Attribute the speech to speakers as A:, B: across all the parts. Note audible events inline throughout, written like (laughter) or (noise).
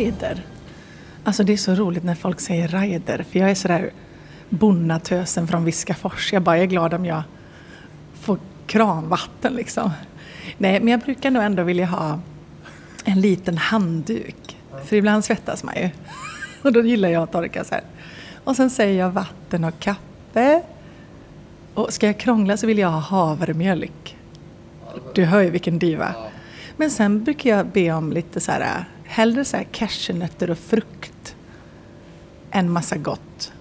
A: rider. Alltså det är så roligt när folk säger rider, för jag är sådär bonnatösen från Viskafors. Jag bara är glad om jag får kranvatten liksom. Nej, men jag brukar nog ändå vilja ha en liten handduk. För ibland svettas man ju. (laughs) Och då gillar jag att torka så här. Och sen säger jag vatten och kaffe. Och ska jag krångla så vill jag ha havremjölk. Du hör ju vilken diva. Men sen brukar jag be om lite så här, hellre så här cashewnötter och frukt. Än massa gott.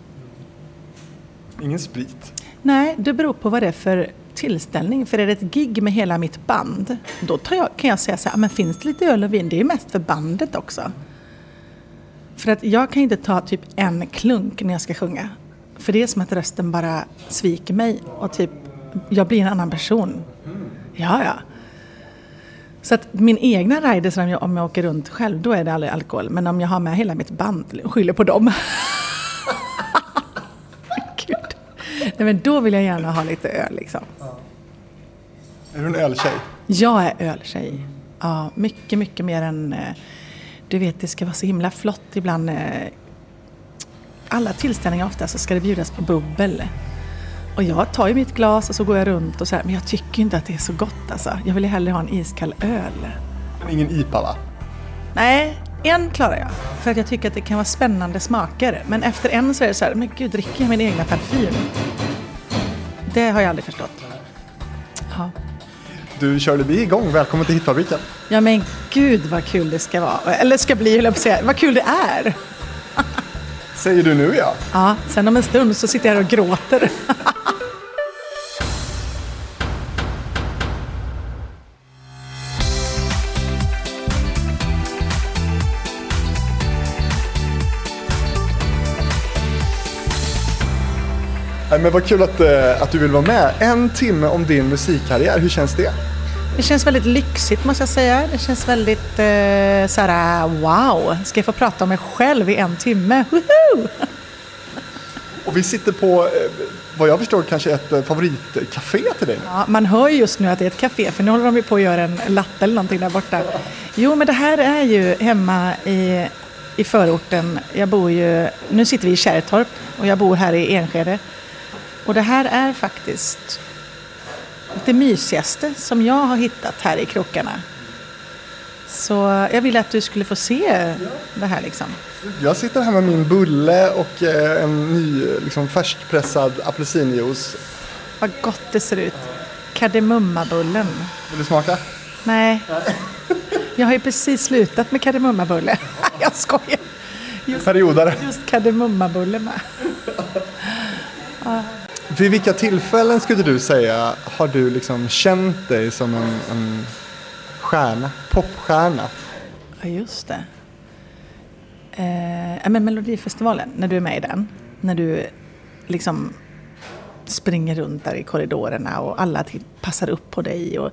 B: Ingen sprit?
A: Nej, det beror på vad det är för tillställning. För är det ett gig med hela mitt band, då jag, kan jag säga så här, men finns det lite öl och vin? Det är mest för bandet också. För att jag kan inte ta typ en klunk när jag ska sjunga. För det är som att rösten bara sviker mig och typ, jag blir en annan person. Ja, ja. Så att min egna riders, om jag, om jag åker runt själv, då är det aldrig alkohol. Men om jag har med hela mitt band, skyller på dem. (laughs) Gud. Nej, men då vill jag gärna ha lite öl liksom.
B: Är du en öltjej?
A: Jag är öltjej. Ja, mycket, mycket mer än... eh, Du vet, det ska vara så himla flott ibland. eh, Alla tillställningar ofta så ska det bjudas på bubbel. Och jag tar ju mitt glas och så går jag runt och så här, men jag tycker inte att det är så gott alltså. Jag vill ju hellre ha en iskall öl.
B: Men ingen IPA va?
A: Nej, en klarar jag. För att jag tycker att det kan vara spännande smaker. Men efter en så är det så här, men gud, dricker jag min egna parfym? Det har jag aldrig förstått. Ja.
B: Du Shirley, vi igång. Välkommen till Hitfabriken.
A: Ja men gud vad kul det ska vara. Eller ska bli, höll jag på att säga. Vad kul det är. (laughs)
B: Säger du nu ja.
A: Ja, sen om en stund så sitter jag här och gråter.
B: Nej, men vad kul att, eh, att du vill vara med. En timme om din musikkarriär. Hur känns det?
A: Det känns väldigt lyxigt måste jag säga. Det känns väldigt eh, såhär, wow, ska jag få prata om mig själv i en timme? Woho! (laughs)
B: Och vi sitter på, eh, vad jag förstår, kanske ett eh, favoritcafé till dig.
A: Ja, man hör ju just nu att det är ett café, för nu håller de ju på att göra en latte eller någonting där borta. Jo, men det här är ju hemma i, i förorten. Jag bor ju, nu sitter vi i Kärrtorp och jag bor här i Enskede. Och det här är faktiskt det mysigaste som jag har hittat här i krokarna. Så jag ville att du skulle få se det här liksom.
B: Jag sitter här med min bulle och eh, en ny liksom, färskpressad apelsinjuice.
A: Vad gott det ser ut. Kardemummabullen.
B: Vill du smaka?
A: Nej. Jag har ju precis slutat med kardemummabulle. (laughs) Jag skojar. Just,
B: Periodare.
A: just kardemummabulle med. (laughs)
B: Vid vilka tillfällen skulle du säga har du liksom känt dig som en, en stjärna, popstjärna?
A: Ja, just det. Eh, men Melodifestivalen, när du är med i den. När du liksom springer runt där i korridorerna och alla till, passar upp på dig. Och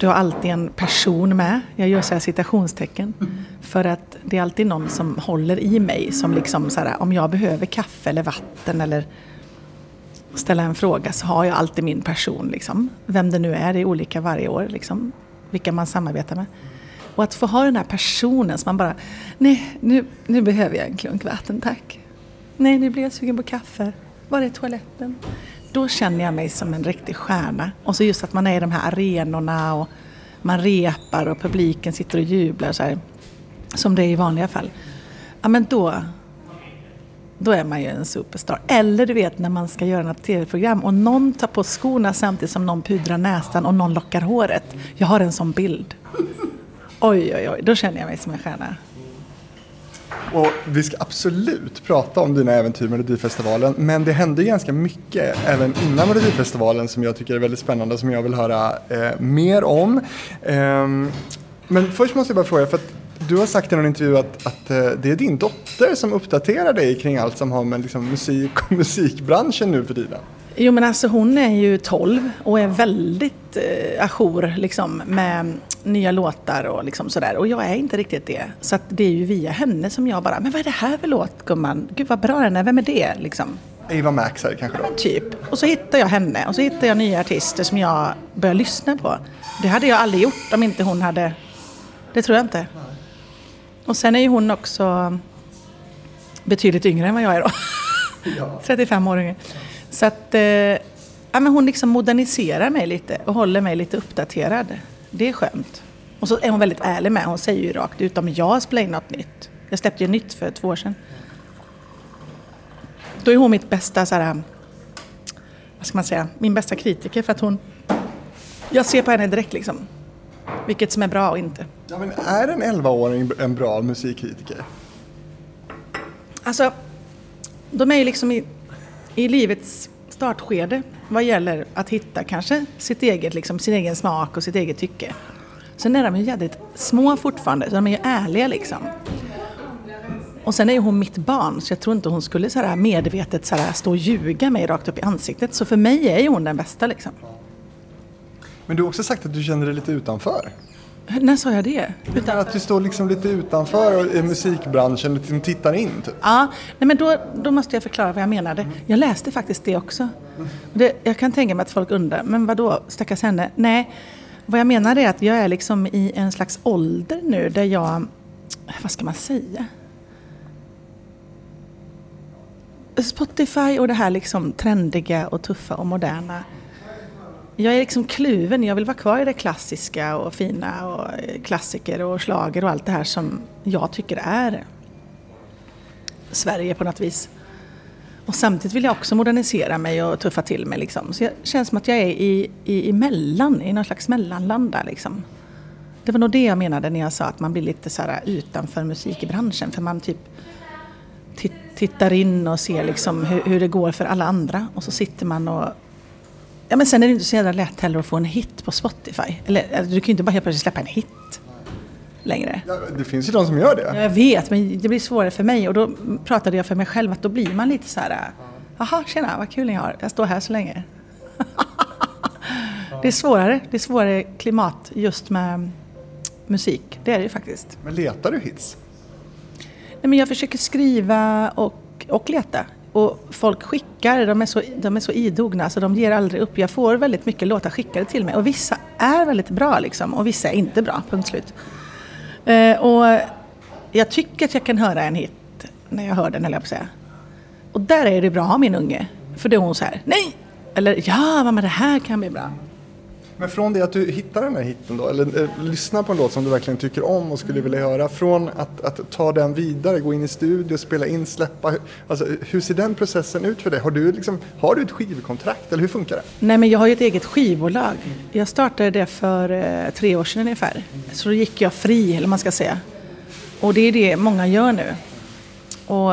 A: du har alltid en person med. Jag gör så här citationstecken. För att det är alltid någon som håller i mig. Som liksom så här, om jag behöver kaffe eller vatten eller ställa en fråga så har jag alltid min person. Liksom. Vem det nu är, det är olika varje år. Liksom. Vilka man samarbetar med. Och att få ha den här personen som man bara, nej nu, nu behöver jag en klunk vatten tack. Nej nu blir jag sugen på kaffe. Var är toaletten? Då känner jag mig som en riktig stjärna. Och så just att man är i de här arenorna och man repar och publiken sitter och jublar så här. Som det är i vanliga fall. Ja men då, då är man ju en superstar. Eller du vet när man ska göra något tv-program och någon tar på skorna samtidigt som någon pudrar näsan och någon lockar håret. Jag har en sån bild. Oj, oj, oj, då känner jag mig som en stjärna.
B: Och vi ska absolut prata om dina äventyr med Melodifestivalen. Men det hände ganska mycket även innan Melodifestivalen som jag tycker är väldigt spännande och som jag vill höra eh, mer om. Eh, men först måste jag bara fråga, för att du har sagt i någon intervju att, att eh, det är din dotter som uppdaterar dig kring allt som har med liksom, musik och (laughs) musikbranschen nu för tiden.
A: Jo men alltså hon är ju 12 och är väldigt eh, ajour liksom, med nya låtar och liksom sådär. Och jag är inte riktigt det. Så det är ju via henne som jag bara, men vad är det här för låt gumman? Gud vad bra den är, vem är det? Liksom.
B: Ava Max är det kanske då?
A: Typ. Och så hittar jag henne och så hittar jag nya artister som jag börjar lyssna på. Det hade jag aldrig gjort om inte hon hade... Det tror jag inte. Och sen är ju hon också betydligt yngre än vad jag är då.
B: Ja.
A: 35 år yngre. Så att eh, ja, men hon liksom moderniserar mig lite och håller mig lite uppdaterad. Det är skönt. Och så är hon väldigt ärlig med. Hon säger ju rakt ut om jag spelar in något nytt. Jag släppte ju nytt för två år sedan. Då är hon mitt bästa så här, vad ska man säga, min bästa kritiker för att hon, jag ser på henne direkt liksom. Vilket som är bra och inte.
B: Ja, men är en 11-åring en bra musikkritiker?
A: Alltså, de är ju liksom i, i livets startskede vad gäller att hitta kanske sitt eget, liksom, sin egen smak och sitt eget tycke. Sen är de ju jävligt små fortfarande, så de är ju ärliga liksom. Och sen är ju hon mitt barn, så jag tror inte hon skulle så här medvetet så här stå och ljuga mig rakt upp i ansiktet. Så för mig är ju hon den bästa liksom.
B: Men du har också sagt att du känner dig lite utanför.
A: När sa jag det?
B: Utan att du står liksom lite utanför i musikbranschen, lite tittar in typ.
A: Ja, nej men då, då måste jag förklara vad jag menade. Jag läste faktiskt det också. Det, jag kan tänka mig att folk undrar, men vad då stackars henne? Nej, vad jag menar är att jag är liksom i en slags ålder nu där jag, vad ska man säga? Spotify och det här liksom trendiga och tuffa och moderna. Jag är liksom kluven, jag vill vara kvar i det klassiska och fina och eh, klassiker och slager och allt det här som jag tycker är Sverige på något vis. Och samtidigt vill jag också modernisera mig och tuffa till mig. Liksom. Så det känns som att jag är i, i, emellan, i någon slags mellanland där. Liksom. Det var nog det jag menade när jag sa att man blir lite så här utanför musikbranschen. För man typ tittar in och ser liksom hur, hur, det går för alla andra. Och så sitter man och... Ja men sen är det inte så jävla lätt heller att få en hit på Spotify. Eller alltså, du kan ju inte bara helt plötsligt släppa en hit längre.
B: Ja, det finns ju de som gör det.
A: Jag vet, men det blir svårare för mig. Och då pratade jag för mig själv att då blir man lite så här... Jaha, tjena, vad kul ni har. Jag står här så länge. (laughs) det är svårare. Det är svårare klimat just med musik. Det är det ju faktiskt.
B: Men letar du hits?
A: Nej, men jag försöker skriva och, och leta. Och folk skickar, de är, så, de är så idogna så de ger aldrig upp. Jag får väldigt mycket låtar skickade till mig och vissa är väldigt bra liksom och vissa är inte bra, punkt slut. Eh, och jag tycker att jag kan höra en hit när jag hör den, höll jag på att säga. Och där är det bra, min unge. För då är hon så här, nej! Eller ja, mamma det här kan bli bra.
B: Men från det att du hittar den här hitten då, eller eh, lyssnar på en låt som du verkligen tycker om och skulle vilja höra, från att, att ta den vidare, gå in i studio, spela in, släppa. Alltså, hur ser den processen ut för dig? Har du, liksom, har du ett skivkontrakt eller hur funkar det?
A: Nej men jag har ju ett eget skivbolag. Jag startade det för eh, tre år sedan ungefär. Så då gick jag fri, eller man ska säga. Och det är det många gör nu. Och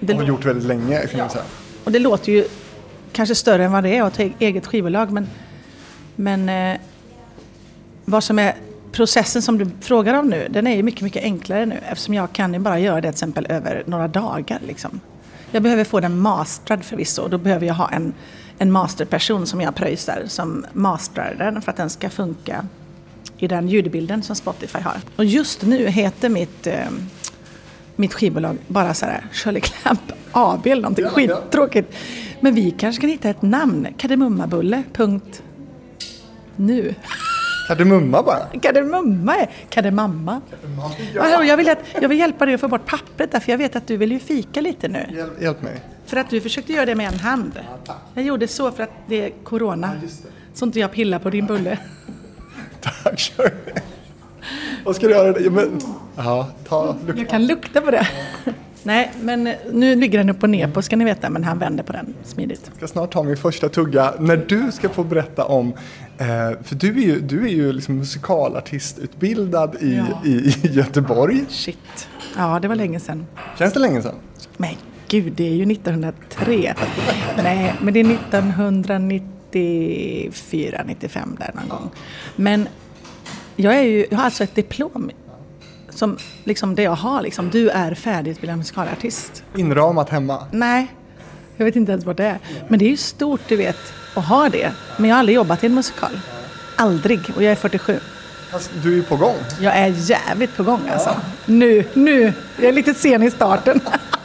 A: det
B: har gjort väldigt länge kan man säga.
A: Och det låter ju kanske större än vad det är att ha eget skivbolag men men eh, vad som är processen som du frågar om nu, den är ju mycket, mycket enklare nu eftersom jag kan ju bara göra det till exempel över några dagar. Liksom. Jag behöver få den mastrad förvisso och då behöver jag ha en, en masterperson som jag pröjsar som masterar den för att den ska funka i den ljudbilden som Spotify har. Och just nu heter mitt, eh, mitt skivbolag bara så här Shirley Clamp AB eller någonting ja, skittråkigt. Men vi kanske kan hitta ett namn, kardemummabulle. Nu.
B: Kardemumma bara?
A: Kardemumma är kardemamma. Ja. Jag, vill att, jag vill hjälpa dig att få bort pappret där, för jag vet att du vill ju fika lite nu.
B: Hjälp, hjälp mig.
A: För att du försökte göra det med en hand. Ja, jag gjorde så för att det är corona. Ja, det. Så inte jag pillar på din bulle. (laughs)
B: tack, kör Vad ska du göra? Men, ja, ta,
A: lukta. Jag kan lukta på det. Nej, men nu ligger den upp och ner på ska ni veta, men han vänder på den smidigt.
B: Jag ska snart ta min första tugga. När du ska få berätta om, eh, för du är ju, du är ju liksom musikalartistutbildad i, ja. i, i Göteborg.
A: Shit, ja det var länge sedan.
B: Känns det länge sedan?
A: Men gud, det är ju 1903. Nej, men det är 1994, 95 där någon gång. Men jag, är ju, jag har alltså ett diplom som liksom det jag har liksom, du är färdigutbildad musikalartist.
B: Inramat hemma?
A: Nej, jag vet inte ens vad det är. Men det är ju stort du vet att ha det. Men jag har aldrig jobbat i en musikal. Aldrig. Och jag är 47.
B: Fast du är ju på gång.
A: Jag är jävligt på gång alltså. Nu, nu. Jag är lite sen i starten. (laughs)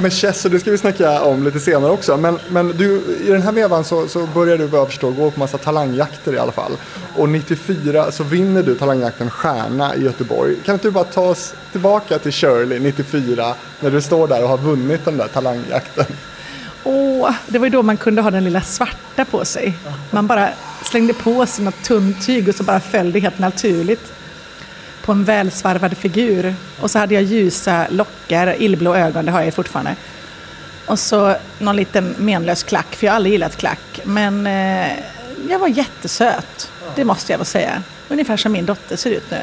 B: med chess och det ska vi snacka om lite senare också. Men, men du, i den här vevan så, så börjar du vad jag förstår gå på massa talangjakter i alla fall. Och 94 så vinner du talangjakten Stjärna i Göteborg. Kan inte du bara ta oss tillbaka till Shirley 94 när du står där och har vunnit den där talangjakten?
A: Åh, det var ju då man kunde ha den lilla svarta på sig. Man bara slängde på sig något tunt tyg och så bara föll det helt naturligt på en välsvarvad figur. Och så hade jag ljusa lockar, illblå ögon, det har jag fortfarande. Och så någon liten menlös klack, för jag har aldrig gillat klack. Men eh, jag var jättesöt, det måste jag väl säga. Ungefär som min dotter ser ut nu.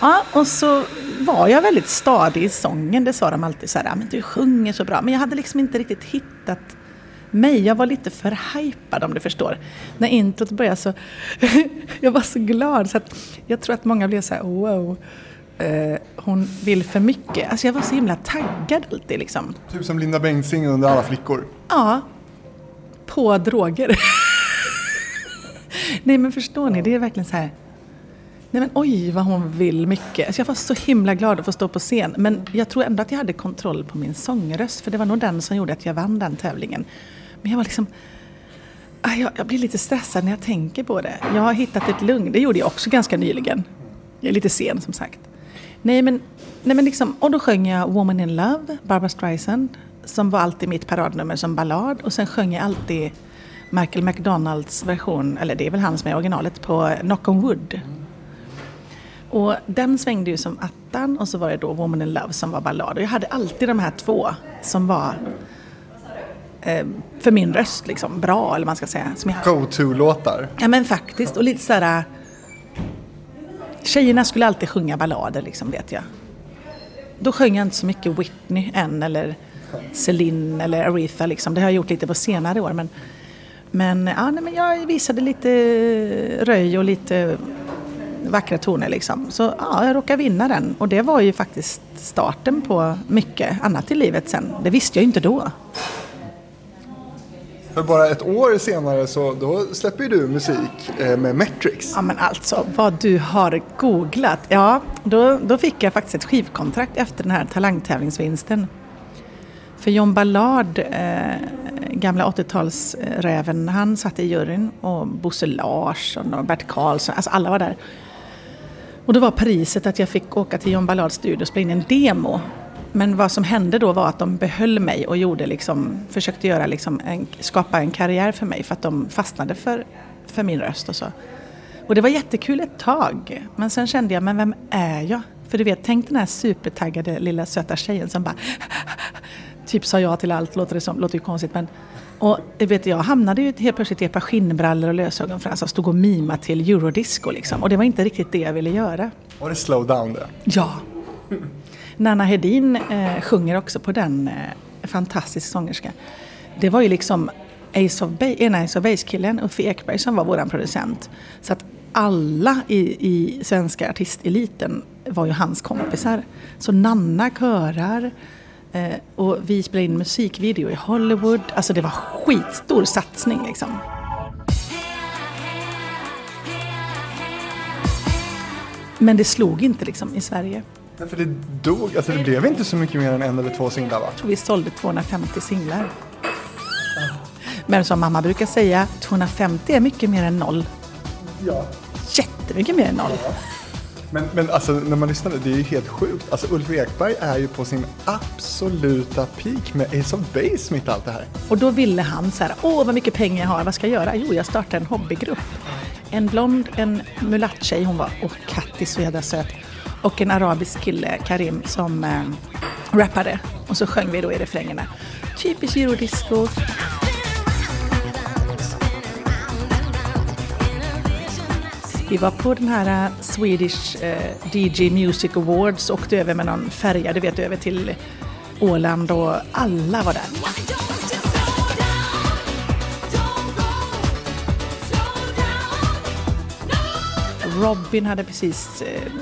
A: Ja, och så var jag väldigt stadig i sången, det sa de alltid så här, men du sjunger så bra. Men jag hade liksom inte riktigt hittat mig. Jag var lite för hypad om du förstår. När introt började så, (laughs) jag var så glad så att jag tror att många blev så här, wow. Uh, hon vill för mycket. Alltså jag var så himla taggad alltid liksom.
B: Typ som Linda Bengtzing under Alla flickor.
A: Ja. På droger. (laughs) Nej men förstår ni, det är verkligen så här. Nej men oj vad hon vill mycket. Alltså jag var så himla glad att få stå på scen. Men jag tror ändå att jag hade kontroll på min sångröst. För det var nog den som gjorde att jag vann den tävlingen. Men jag var liksom... Ah, jag, jag blir lite stressad när jag tänker på det. Jag har hittat ett lugn. Det gjorde jag också ganska nyligen. Jag är lite sen som sagt. Nej men, nej, men liksom, och då sjöng jag Woman in Love, Barbara Streisand. Som var alltid mitt paradnummer som ballad. Och sen sjöng jag alltid Michael McDonalds version, eller det är väl han som är originalet, på Knock on Wood. Och den svängde ju som attan och så var det då Woman in Love som var ballad. Och jag hade alltid de här två som var för min röst liksom bra eller vad man ska säga.
B: Go-to-låtar?
A: Ja men faktiskt och lite sådär Tjejerna skulle alltid sjunga ballader liksom vet jag. Då sjöng jag inte så mycket Whitney än eller Celine eller Aretha liksom. Det har jag gjort lite på senare år men men, ja, nej, men jag visade lite röj och lite vackra toner liksom. Så ja, jag råkade vinna den och det var ju faktiskt starten på mycket annat i livet sen. Det visste jag ju inte då.
B: För bara ett år senare så då släpper du musik eh, med Metrix.
A: Ja men alltså vad du har googlat. Ja, då, då fick jag faktiskt ett skivkontrakt efter den här talangtävlingsvinsten. För John Ballard, eh, gamla 80-talsräven, han satt i juryn och Bosse Larsson och Bert Karlsson, alltså alla var där. Och då var priset att jag fick åka till John Ballards studio och spela in en demo. Men vad som hände då var att de behöll mig och gjorde liksom, försökte göra liksom en, skapa en karriär för mig för att de fastnade för, för min röst och så. Och det var jättekul ett tag. Men sen kände jag, men vem är jag? För du vet, tänk den här supertaggade lilla söta tjejen som bara (laughs) typ sa ja till allt, låter det som, låter ju konstigt men och vet, jag hamnade ju helt plötsligt i ett par skinnbrallor och lösögonfransar och stod och mima till eurodisco liksom. Och det var inte riktigt det jag ville göra.
B: Var det slow down det?
A: Ja. Nanna Hedin eh, sjunger också på den, eh, fantastisk sångerska. Det var ju liksom Ace of Base, ena eh, Ace of Base-killen, Uffe Ekberg, som var våran producent. Så att alla i, i svenska artisteliten var ju hans kompisar. Så Nanna körar, Eh, och vi spelade in musikvideo i Hollywood. Alltså det var skitstor satsning liksom. Men det slog inte liksom i Sverige.
B: Ja, för det dog, alltså det blev inte så mycket mer än en eller två singlar va?
A: Jag tror vi sålde 250 singlar. Men som mamma brukar säga, 250 är mycket mer än noll.
B: Ja.
A: Jättemycket mer än noll. Ja.
B: Men, men alltså när man lyssnar, det är ju helt sjukt. Alltså Ulf Ekberg är ju på sin absoluta peak med Ace of Base mitt allt det här.
A: Och då ville han så här, åh vad mycket pengar jag har, vad ska jag göra? Jo, jag startar en hobbygrupp. En blond, en mulatt tjej, hon var, åh Kattis så jädra söt. Och en arabisk kille, Karim, som eh, rappade. Och så sjöng vi då i refrängerna. Typiskt eurodisco. Vi var på den här eh, Swedish eh, DJ Music Awards, åkte över med någon färja, du vet, över till Åland och alla var där. Robin hade precis eh,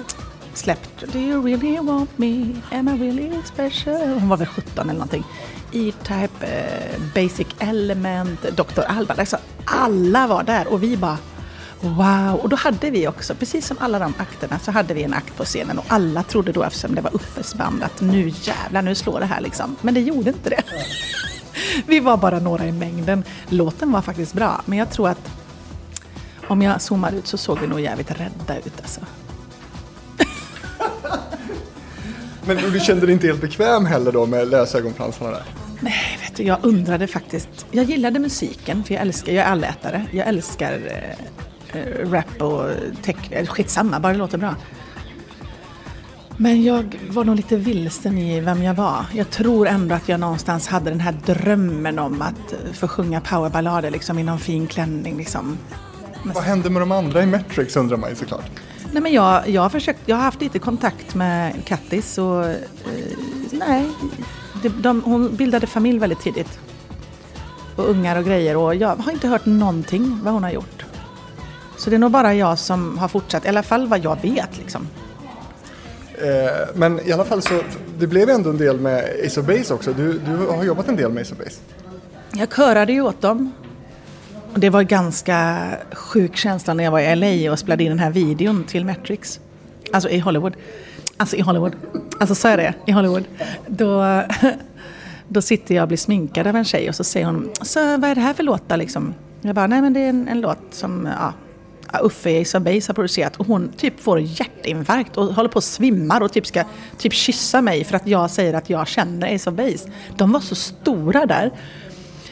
A: släppt Do you really want me? Am I really special? Hon var väl 17 eller någonting. E-Type, eh, Basic Element, Dr. Alban. Alltså, alla var där och vi bara Wow! Och då hade vi också, precis som alla de akterna, så hade vi en akt på scenen och alla trodde då eftersom det var Uffes band att nu jävlar, nu slår det här liksom. Men det gjorde inte det. (laughs) Vi var bara några i mängden. Låten var faktiskt bra, men jag tror att om jag zoomar ut så såg vi nog jävligt rädda ut alltså.
B: Men du kände dig inte helt bekväm heller då med lösögonfransarna där?
A: Nej, vet du, jag undrade faktiskt. Jag gillade musiken, för jag älskar, jag är allätare. Jag älskar eh, eh, rap och tech, eh, skitsamma, bara det låter bra. Men jag var nog lite vilsen i vem jag var. Jag tror ändå att jag någonstans hade den här drömmen om att få sjunga powerballader liksom, i någon fin klänning. Liksom.
B: Vad hände med de andra i Metrix undrar man ju såklart.
A: Nej, men jag, jag, har försökt, jag har haft lite kontakt med Kattis och eh, nej, de, de, hon bildade familj väldigt tidigt. Och ungar och grejer och jag har inte hört någonting vad hon har gjort. Så det är nog bara jag som har fortsatt, i alla fall vad jag vet liksom.
B: Eh, men i alla fall så, det blev ändå en del med Ace of Base också. Du, du har jobbat en del med Ace of Base.
A: Jag körade ju åt dem. Det var ganska sjuk känsla när jag var i LA och spelade in den här videon till Matrix. Alltså i Hollywood. Alltså i Hollywood. Alltså sa jag det? I Hollywood. Då, (laughs) då sitter jag och blir sminkad av en tjej och så säger hon, så vad är det här för låtar liksom? Jag bara, nej men det är en, en låt som, ja, Uffe i Ace of Base har producerat och hon typ får hjärtinfarkt och håller på att svimmar och typ ska typ kyssa mig för att jag säger att jag känner Ace of Base. De var så stora där.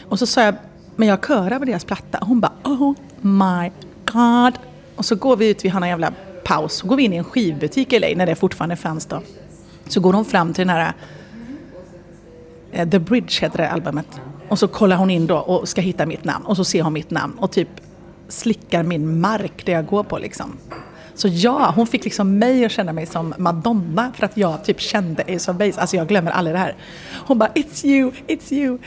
A: Och så sa jag, men jag körar på deras platta. och Hon bara, oh my god. Och så går vi ut, vi har en jävla paus, så går vi in i en skivbutik i LA när det fortfarande fanns då. Så går hon fram till den här eh, The Bridge heter det albumet. Och så kollar hon in då och ska hitta mitt namn och så ser hon mitt namn och typ slickar min mark där jag går på liksom. Så ja, hon fick liksom mig att känna mig som Madonna för att jag typ kände Ace of Base. Alltså jag glömmer aldrig det här. Hon bara “It's you, it's you”.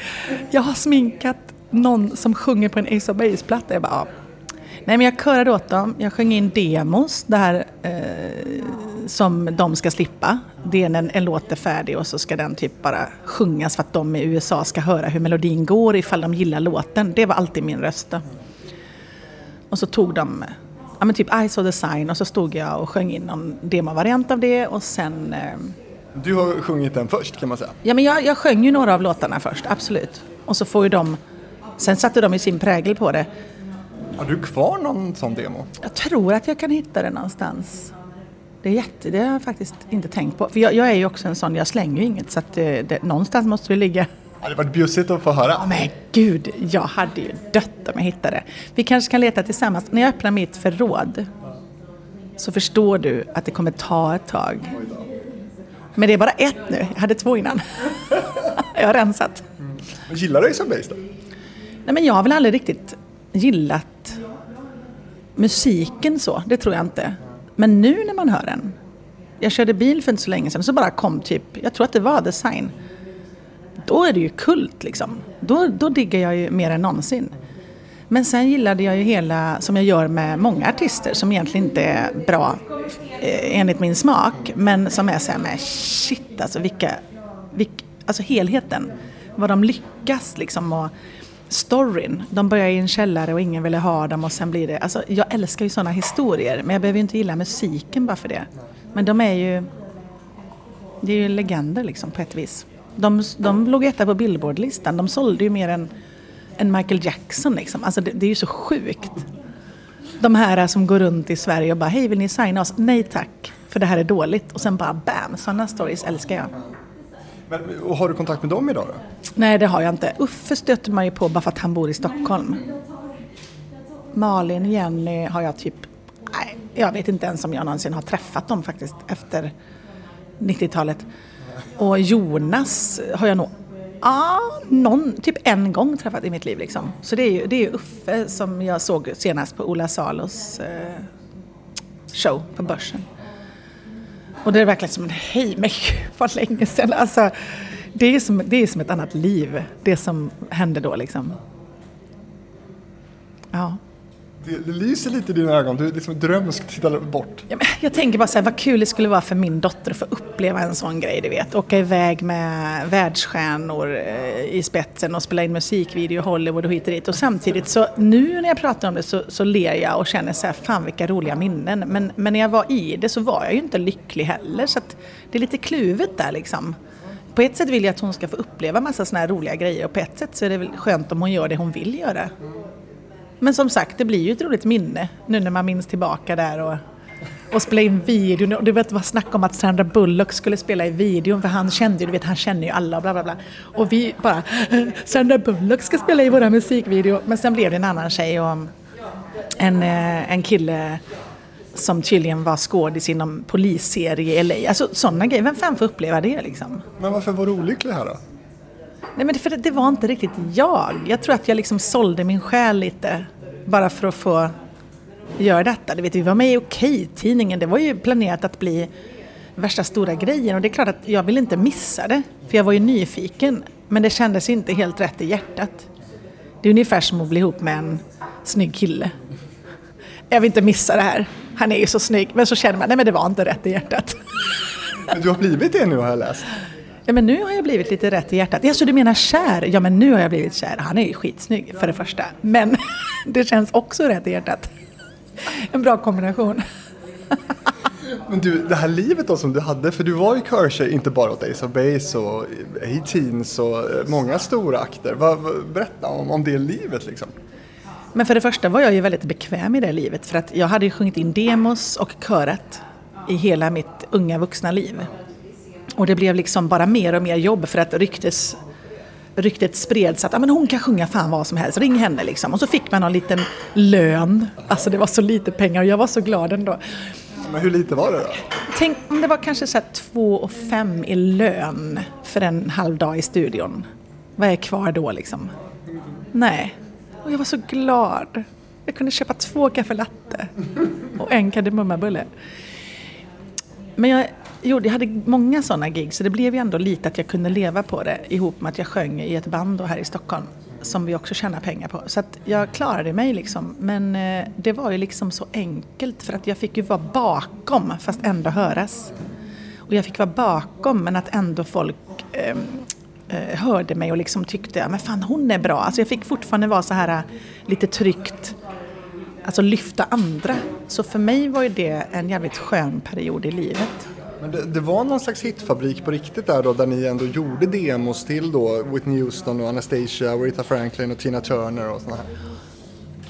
A: Jag har sminkat någon som sjunger på en Ace of Base-platta. Jag bara ja. Nej men jag körade åt dem. Jag sjöng in demos där eh, som de ska slippa. Det är en, en låt är färdig och så ska den typ bara sjungas för att de i USA ska höra hur melodin går ifall de gillar låten. Det var alltid min röst då. Och så tog de ja, men typ I saw the sign och så stod jag och sjöng in någon demovariant av det och sen... Eh,
B: du har sjungit den först kan man säga?
A: Ja, men jag, jag sjöng ju några av låtarna först, absolut. Och så får ju de... Sen satte de ju sin prägel på det.
B: Har du kvar någon sån demo?
A: Jag tror att jag kan hitta det någonstans. Det är jätte, det har jag faktiskt inte tänkt på. För jag, jag är ju också en sån, jag slänger ju inget så att det, det, någonstans måste det ligga.
B: Det hade varit bjussigt att få höra.
A: Ja, men gud, jag hade ju dött om jag hittade det. Vi kanske kan leta tillsammans. När jag öppnar mitt förråd så förstår du att det kommer ta ett tag. Men det är bara ett nu, jag hade två innan. (laughs) jag har rensat.
B: Mm. Gillar du Base då?
A: Nej men jag har väl aldrig riktigt gillat musiken så, det tror jag inte. Men nu när man hör den. Jag körde bil för inte så länge sedan så bara kom typ, jag tror att det var Design då är det ju kult liksom. Då, då diggar jag ju mer än någonsin. Men sen gillade jag ju hela, som jag gör med många artister som egentligen inte är bra eh, enligt min smak, men som är såhär med shit alltså vilka, vilka, alltså helheten. Vad de lyckas liksom och storyn. De börjar i en källare och ingen ville ha dem och sen blir det, alltså jag älskar ju sådana historier men jag behöver ju inte gilla musiken bara för det. Men de är ju, det är ju legender liksom på ett vis. De, de låg etta på Billboardlistan. De sålde ju mer än, än Michael Jackson. Liksom. Alltså det, det, är ju så sjukt. De här som går runt i Sverige och bara, hej vill ni signa oss? Nej tack, för det här är dåligt. Och sen bara bam, sådana stories älskar jag.
B: Men, har du kontakt med dem idag då?
A: Nej det har jag inte. Uffe stöter man ju på bara för att han bor i Stockholm. Malin, Jenny har jag typ, nej, jag vet inte ens om jag någonsin har träffat dem faktiskt efter 90-talet. Och Jonas har jag nog ah, någon, typ en gång träffat i mitt liv. Liksom. Så det är ju det är Uffe som jag såg senast på Ola Salos eh, show på Börsen. Och det är verkligen som en hej, men gud vad länge sedan. Alltså, det, är som, det är som ett annat liv, det som hände då liksom. Ja.
B: Det, det lyser lite i dina ögon, du är liksom drömsk tittar bort.
A: Ja, men jag tänker bara så här, vad kul det skulle vara för min dotter att få uppleva en sån grej, du vet. Åka iväg med världsstjärnor eh, i spetsen och spela in musikvideo i Hollywood och hit och dit. Och samtidigt så, nu när jag pratar om det så, så ler jag och känner så här, fan vilka roliga minnen. Men, men när jag var i det så var jag ju inte lycklig heller. Så att det är lite kluvet där liksom. På ett sätt vill jag att hon ska få uppleva massa såna här roliga grejer och på ett sätt så är det väl skönt om hon gör det hon vill göra. Men som sagt, det blir ju ett roligt minne nu när man minns tillbaka där och, och spela in videon. Och du vet snack om att Sandra Bullock skulle spela i videon för han kände ju, du vet han känner ju alla och bla bla bla. Och vi bara, äh, Sandra Bullock ska spela i våra musikvideo. Men sen blev det en annan tjej och en, eh, en kille som tydligen var skådis inom polisserie i LA. Alltså sådana grejer, vem fan får uppleva det liksom?
B: Men varför var du olycklig här då?
A: Nej men det, för det, det var inte riktigt jag. Jag tror att jag liksom sålde min själ lite bara för att få göra detta. Du vet, vi var med i Okej-tidningen, det var ju planerat att bli värsta stora grejen och det är klart att jag ville inte missa det. För jag var ju nyfiken, men det kändes inte helt rätt i hjärtat. Det är ungefär som att bli ihop med en snygg kille. Jag vill inte missa det här. Han är ju så snygg, men så känner man, nej men det var inte rätt i hjärtat.
B: Men du har blivit det nu har jag läst.
A: Ja men nu har jag blivit lite rätt i hjärtat. Ja så du menar kär? Ja men nu har jag blivit kär. Han är ju skitsnygg för det första. Men (laughs) det känns också rätt i hjärtat. En bra kombination. (laughs)
B: Men du, det här livet då som du hade, för du var ju körtjej inte bara åt Ace of Base och A-Teens och eh, många stora akter. Berätta om, om det livet liksom.
A: Men för det första var jag ju väldigt bekväm i det livet för att jag hade ju sjungit in demos och körat i hela mitt unga vuxna liv. Och det blev liksom bara mer och mer jobb för att ryktes, ryktet spreds att ah, men hon kan sjunga fan vad som helst, ring henne liksom. Och så fick man en liten lön, alltså det var så lite pengar och jag var så glad ändå.
B: Men hur lite var det då?
A: Tänk om det var kanske så här två och fem i lön för en halv dag i studion. Vad är kvar då liksom? Nej. Och jag var så glad. Jag kunde köpa två kaffelatte och en kardemummabulle. Men jag, Jo, jag hade många sådana gig så det blev ju ändå lite att jag kunde leva på det ihop med att jag sjöng i ett band då här i Stockholm som vi också tjänar pengar på. Så att jag klarade mig liksom. Men eh, det var ju liksom så enkelt för att jag fick ju vara bakom fast ändå höras. Och jag fick vara bakom men att ändå folk eh, eh, hörde mig och liksom tyckte men fan hon är bra. Alltså jag fick fortfarande vara så här eh, lite tryggt alltså lyfta andra. Så för mig var ju det en jävligt skön period i livet.
B: Men det, det, var någon slags hitfabrik på riktigt där då, där ni ändå gjorde demos till då Whitney Houston och Anastasia, Aretha Franklin och Tina Turner och sådana här.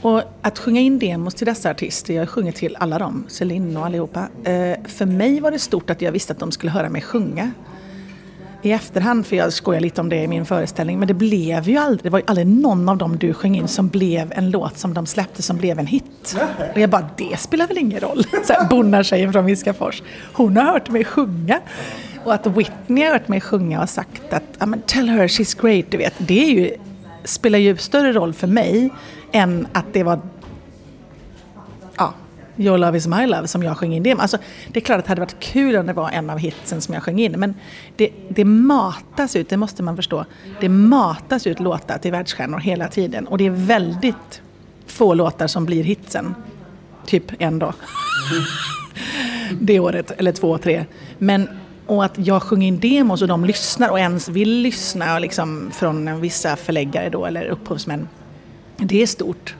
A: Och att sjunga in demos till dessa artister, jag sjunger till alla dem, Celine och allihopa. Eh, för mig var det stort att jag visste att de skulle höra mig sjunga i efterhand, för jag skojar lite om det i min föreställning, men det blev ju aldrig, det var ju aldrig någon av dem du sjöng in som blev en låt som de släppte som blev en hit. Och jag bara, det spelar väl ingen roll? (laughs) Bonnartjejen från Viskafors, hon har hört mig sjunga. Och att Whitney har hört mig sjunga och sagt att, tell her she's great, du vet, det är ju, spelar ju större roll för mig än att det var Your Love Is My Love som jag sjöng in. Det, alltså, det är klart att det hade varit kul om det var en av hitsen som jag sjöng in. Men det, det matas ut, det måste man förstå. Det matas ut låtar till världsstjärnor hela tiden. Och det är väldigt få låtar som blir hitsen. Typ en dag. (laughs) det året, eller två, tre. Men och att jag sjunger in demos och de lyssnar och ens vill lyssna liksom, från vissa förläggare då, eller upphovsmän. Det är stort.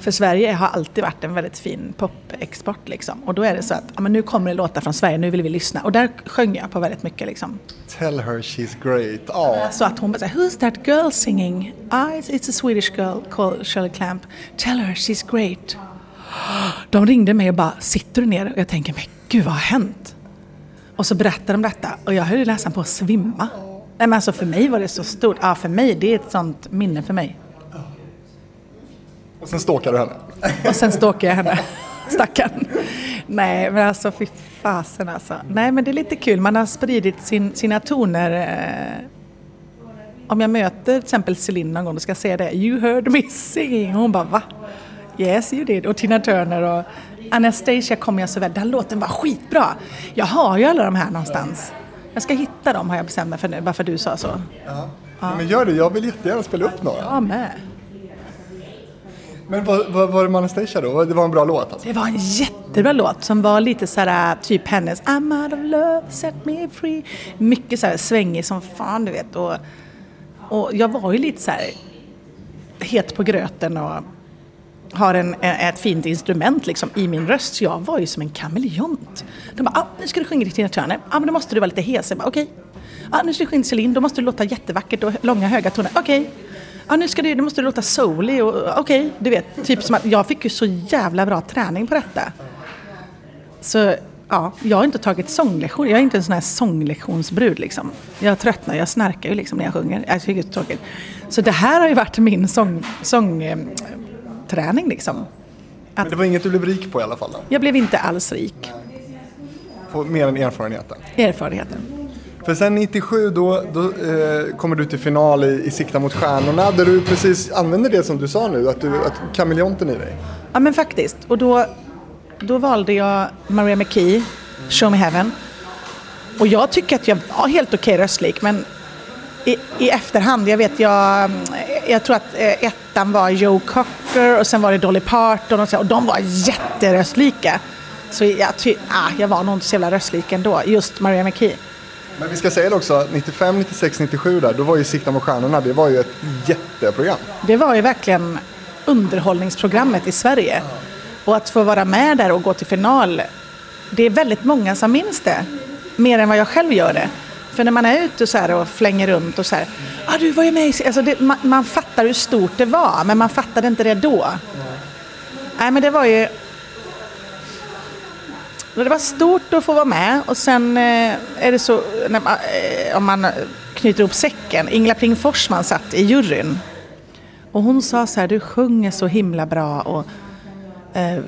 A: För Sverige har alltid varit en väldigt fin popexport liksom. Och då är det så att ja, men nu kommer det låtar från Sverige, nu vill vi lyssna. Och där sjöng jag på väldigt mycket liksom.
B: Tell her she's great. Oh.
A: Så att hon bara säger Who's that girl singing? Ah, it's a Swedish girl called Shirley Clamp. Tell her she's great. De ringde mig och bara, sitter du ner? Och jag tänker, men gud vad har hänt? Och så berättar de detta och jag höll nästan på att svimma. Nej men alltså för mig var det så stort. Ja, för mig, det är ett sånt minne för mig.
B: Och sen stalkar du henne?
A: Och sen stalkar jag henne. (laughs) Stackarn. Nej, men alltså fy fasen alltså. Nej, men det är lite kul. Man har spridit sin, sina toner. Eh, om jag möter till exempel Celine någon gång och ska säga det. You heard me singing. Och hon bara va? Yes you did. Och Tina Turner och Anastasia kommer jag så väl. Den låten var skitbra. Jag har ju alla de här någonstans. Jag ska hitta dem har jag bestämt mig för nu, bara för att du sa så.
B: Ja. ja. Men gör det, jag vill jättegärna spela upp några.
A: Jag med.
B: Men vad, vad var det med Anastasia då? Det var en bra låt alltså?
A: Det var en jättebra låt som var lite såhär äh, typ hennes I'm out of love, set me free. Mycket såhär svängig som fan du vet. Och, och jag var ju lite såhär het på gröten och har en, ett fint instrument liksom i min röst. Så jag var ju som en kameleont. De bara, ah, nu ska du sjunga Tina Turner. Ja, ah, men då måste du vara lite hes. Jag bara, okej. Okay. Ah, nu ska du sjunga Celine, då måste du låta jättevackert och långa höga toner. Okej. Okay ja nu ska det, nu måste det låta soulig och okej, okay, du vet. Typ som att jag fick ju så jävla bra träning på detta. Så ja, jag har inte tagit sånglektion. Jag är inte en sån här sånglektionsbrud liksom. Jag tröttnar, jag snarkar ju liksom när jag sjunger. Jag tycker det är tråkigt. Så det här har ju varit min sångträning sång, eh, liksom.
B: Att Men det var inget du blev rik på i alla fall? Då?
A: Jag blev inte alls rik.
B: På mer än erfarenheten?
A: Erfarenheten.
B: För sen 97 då, då eh, kommer du till final i, i Sikta mot stjärnorna där du precis använder det som du sa nu, att du att kameleonten i dig.
A: Ja men faktiskt. Och då, då valde jag Maria McKee, Show Me Heaven. Och jag tycker att jag var helt okej okay röstlik men i, i efterhand, jag vet jag, jag tror att eh, ettan var Joe Cocker och sen var det Dolly Parton och, så, och de var jätteröstlika. Så jag, ty, ah, jag var nog inte så jävla röstlik ändå, just Maria McKee.
B: Men vi ska säga det också, 95, 96, 97 där, då var ju Sikta mot stjärnorna, det var ju ett jätteprogram.
A: Det var ju verkligen underhållningsprogrammet i Sverige. Och att få vara med där och gå till final, det är väldigt många som minns det. Mer än vad jag själv gör det. För när man är ute så här och flänger runt och så här, ah, du var ju med i... Alltså det, man, man fattar hur stort det var, men man fattade inte det då. Nej, men det var ju det var stort att få vara med och sen eh, är det så, man, eh, om man knyter ihop säcken, Ingela Pling Forsman satt i juryn. Och hon sa så här, du sjunger så himla bra och eh,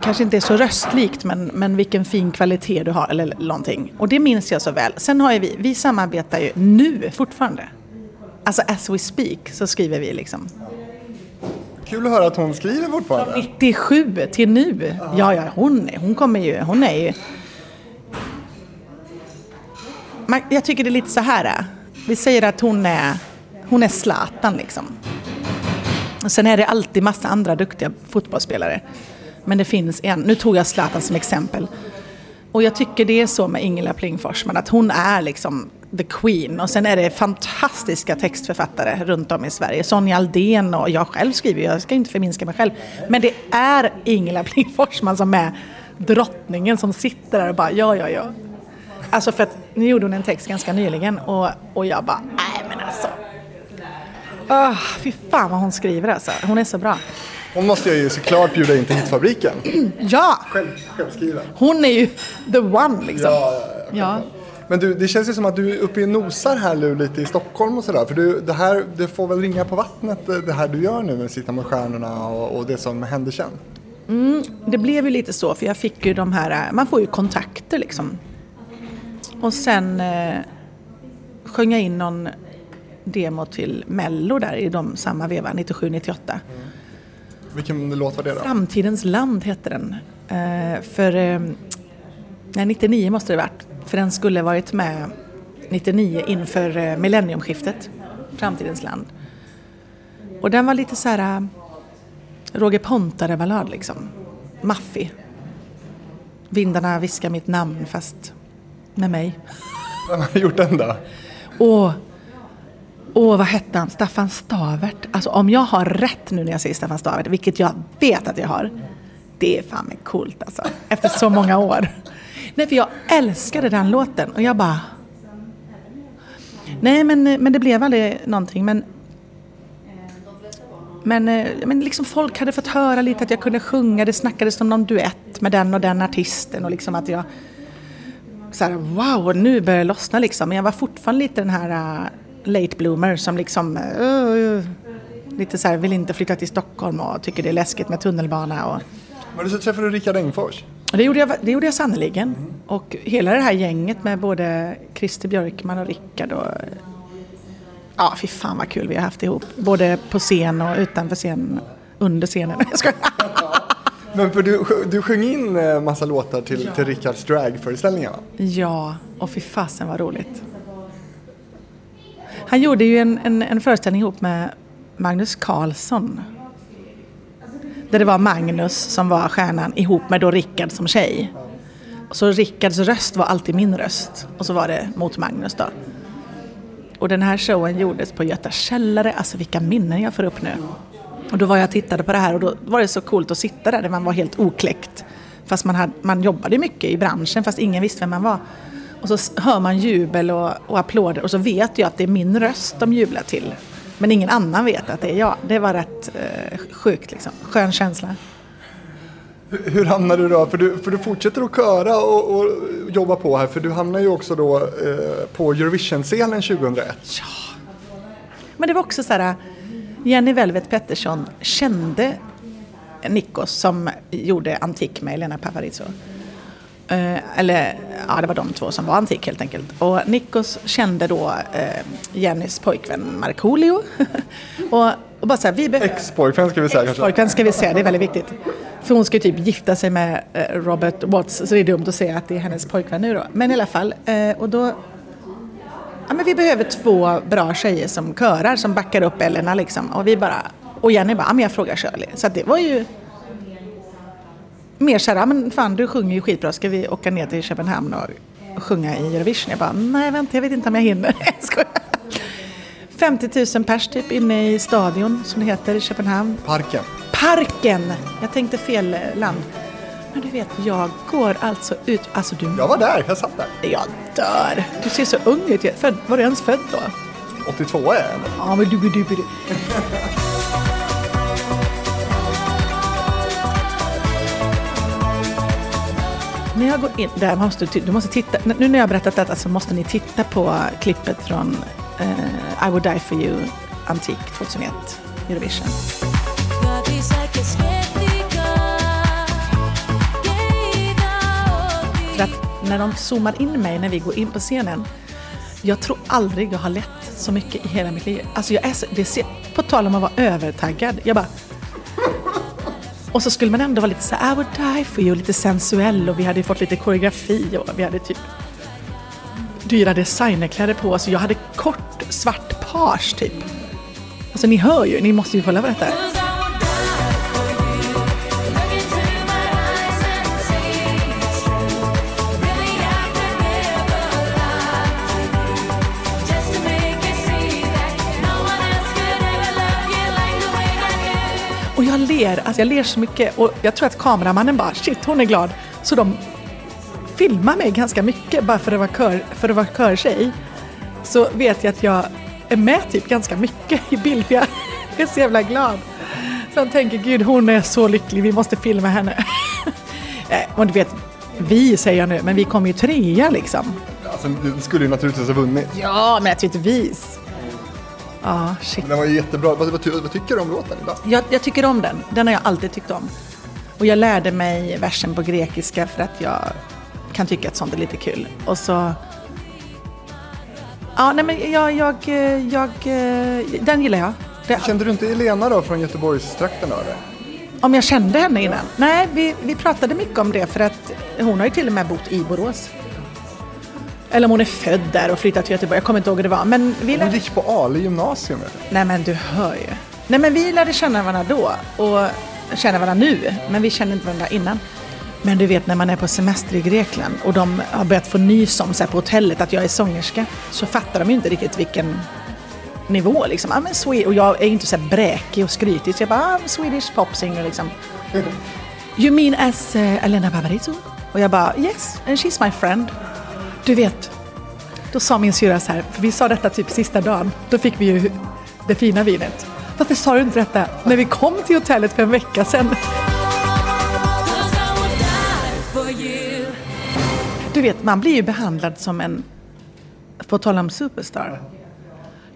A: kanske inte är så röstlikt men, men vilken fin kvalitet du har eller någonting. Och det minns jag så väl. Sen har ju vi, vi samarbetar ju nu fortfarande. Alltså as we speak så skriver vi liksom.
B: Kul att höra att hon skriver fortfarande.
A: Från 97 till nu. Ja, ja, hon, hon kommer ju, hon är ju... Man, jag tycker det är lite så här. Äh. Vi säger att hon är, hon är Zlatan liksom. Och sen är det alltid massa andra duktiga fotbollsspelare. Men det finns en, nu tog jag Zlatan som exempel. Och jag tycker det är så med Ingela Pling Forsman, att hon är liksom the Queen. Och sen är det fantastiska textförfattare runt om i Sverige. Sonja Aldén och jag själv skriver, jag ska inte förminska mig själv. Men det är Ingela (laughs) Pling Forsman som är drottningen som sitter där och bara ja, ja, ja. Alltså för att nu gjorde hon en text ganska nyligen och, och jag bara, nej men alltså. Oh, fy fan vad hon skriver alltså. Hon är så bra.
B: Hon måste jag ju såklart bjuda in till Hitfabriken.
A: ja!
B: Själv, självskriven.
A: Hon är ju the one liksom.
B: Ja, ja, ja. Men du, det känns ju som att du är uppe och nosar här nu lite i Stockholm och sådär. För du, det här, det får väl ringa på vattnet det här du gör nu med Sitta med stjärnorna och, och det som händer sen?
A: Mm, det blev ju lite så för jag fick ju de här, man får ju kontakter liksom. Och sen eh, sjöng jag in någon demo till Mello där i de samma veva, 97-98. Mm.
B: Vilken låt var det då?
A: Framtidens land hette den. Eh, för, eh, nej 99 måste det varit. För den skulle varit med 99 inför eh, millenniumskiftet, Framtidens land. Och den var lite så här eh, Roger Pontare-ballad liksom. Maffig. Vindarna viskar mitt namn fast med mig.
B: Vem har gjort den då?
A: Åh, åh, vad hette han? Staffan Stavert. Alltså om jag har rätt nu när jag säger Staffan Stavert, vilket jag vet att jag har. Det är fan coolt alltså. Efter så många år. Nej, för jag älskade den låten och jag bara... Nej, men, men det blev aldrig någonting. Men, men, eh, men liksom folk hade fått höra lite att jag kunde sjunga. Det snackades om någon duett med den och den artisten och liksom att jag... Så här, wow, nu börjar det lossna liksom. Men jag var fortfarande lite den här uh, late bloomer som liksom... Uh, lite så här, vill inte flytta till Stockholm och tycker det är läskigt med tunnelbana och...
B: Men så träffade du Rickard Engfors?
A: Det gjorde jag, det gjorde jag sannerligen. Mm. Och hela det här gänget med både Christer Björkman och Rickard och Ja, fy fan vad kul vi har haft ihop. Både på scen och utanför scen, under scenen. (laughs) Jag ska... (laughs)
B: Men för du, du sjöng in eh, massa låtar till, ja. till Rickards dragföreställningar?
A: Ja, och fy fasen vad roligt. Han gjorde ju en, en, en föreställning ihop med Magnus Carlsson. Där det var Magnus som var stjärnan ihop med då Rickard som tjej. Så Rickards röst var alltid min röst. Och så var det mot Magnus då. Och den här showen gjordes på Göta källare. Alltså vilka minnen jag får upp nu. Och då var jag och tittade på det här och då var det så coolt att sitta där, där man var helt okläckt. Fast man, hade, man jobbade mycket i branschen fast ingen visste vem man var. Och så hör man jubel och, och applåder och så vet jag att det är min röst de jublar till. Men ingen annan vet att det är jag. Det var rätt eh, sjukt liksom. Skön känsla.
B: Hur, hur hamnar du då? För du, för du fortsätter att köra och, och jobba på här. För du hamnar ju också då eh, på Eurovision-scenen 2001.
A: Ja. Men det var också så här. Jenny Velvet Pettersson kände Nikos som gjorde Antik med Elena Paparizou. Eh, eller ja, det var de två som var Antik helt enkelt. Och Nikos kände då eh, Jennys pojkvän Markoolio. (laughs) och, och bara så här, vi behöver...
B: Ex-pojkvän ska vi säga kanske.
A: Pojkvän ska vi säga, det är väldigt viktigt. För hon ska ju typ gifta sig med eh, Robert Watts, så det är dumt att säga att det är hennes pojkvän nu då. Men i alla fall, eh, och då... Ja, men vi behöver två bra tjejer som körar, som backar upp Elena liksom. Och vi bara... Och Jenny bara, ja, men jag frågar Shirley. Så det var ju mer såhär, men fan du sjunger ju skitbra, ska vi åka ner till Köpenhamn och sjunga i Eurovision? Jag bara, nej vänta jag vet inte om jag hinner. (laughs) Jag skojar. 50 000 pers typ inne i stadion som det heter i Köpenhamn.
B: Parken.
A: Parken! Jag tänkte fel land. Men du vet, jag går alltså ut, alltså du...
B: Jag var där, jag satt där.
A: Jag dör! Du ser så ung ut. Född, var du ens född då?
B: 82 är jag.
A: Ja, men du, du, du, du. När jag går in, där måste du, du måste titta, nu när jag har berättat detta så måste ni titta på klippet från uh, I would die for you, Antik 2001, Eurovision. För att när de zoomar in mig när vi går in på scenen, jag tror aldrig jag har lett så mycket i hela mitt liv. Alltså jag är så, det ser, på tal om att vara övertaggad, jag bara och så skulle man ändå vara lite så här, I would die for you, lite sensuell och vi hade fått lite koreografi och vi hade typ dyra designerkläder på oss. Jag hade kort svart page typ. Alltså ni hör ju, ni måste ju kolla på detta. Ler, alltså jag ler så mycket och jag tror att kameramannen bara shit hon är glad. Så de filmar mig ganska mycket bara för att vara, kör, för att vara körtjej. Så vet jag att jag är med typ ganska mycket i bild för jag (laughs) är så jävla glad. Så jag tänker gud hon är så lycklig, vi måste filma henne. (laughs) och du vet, vi säger jag nu, men vi kom ju trea liksom.
B: Alltså, du skulle ju naturligtvis ha vunnit.
A: Ja, men naturligtvis. Ja, shit.
B: Den var ju jättebra. Vad, vad, vad tycker du om låten idag?
A: Jag, jag tycker om den. Den har jag alltid tyckt om. Och jag lärde mig versen på grekiska för att jag kan tycka att sånt är lite kul. Och så... Ja, nej men jag... jag, jag den gillar jag. Det,
B: Kände du inte Elena då från Göteborgstrakten då eller?
A: om jag kände henne innan? Nej, vi, vi pratade mycket om det för att hon har ju till och med bott i Borås. Eller om hon är född där och flyttat till Göteborg. Jag kommer inte ihåg hur det var. Men vi
B: Hon
A: lärde...
B: gick på Ale gymnasium.
A: Nej men du hör ju. Nej men vi lärde känna varandra då och känner varandra nu. Men vi kände inte varandra innan. Men du vet när man är på semester i Grekland och de har börjat få nys om så på hotellet att jag är sångerska. Så fattar de ju inte riktigt vilken nivå liksom. Ah, men Swe- och jag är inte så här bräkig och skrytig så jag bara, ah, I'm Swedish pop singer liksom. (laughs) You mean as uh, Elena Paparizou? Och jag bara, yes, and she's my friend. Du vet, då sa min syrra så här, för vi sa detta typ sista dagen, då fick vi ju det fina vinet. Varför sa du inte detta när vi kom till hotellet för en vecka sedan? Du vet, man blir ju behandlad som en, på tal om superstar.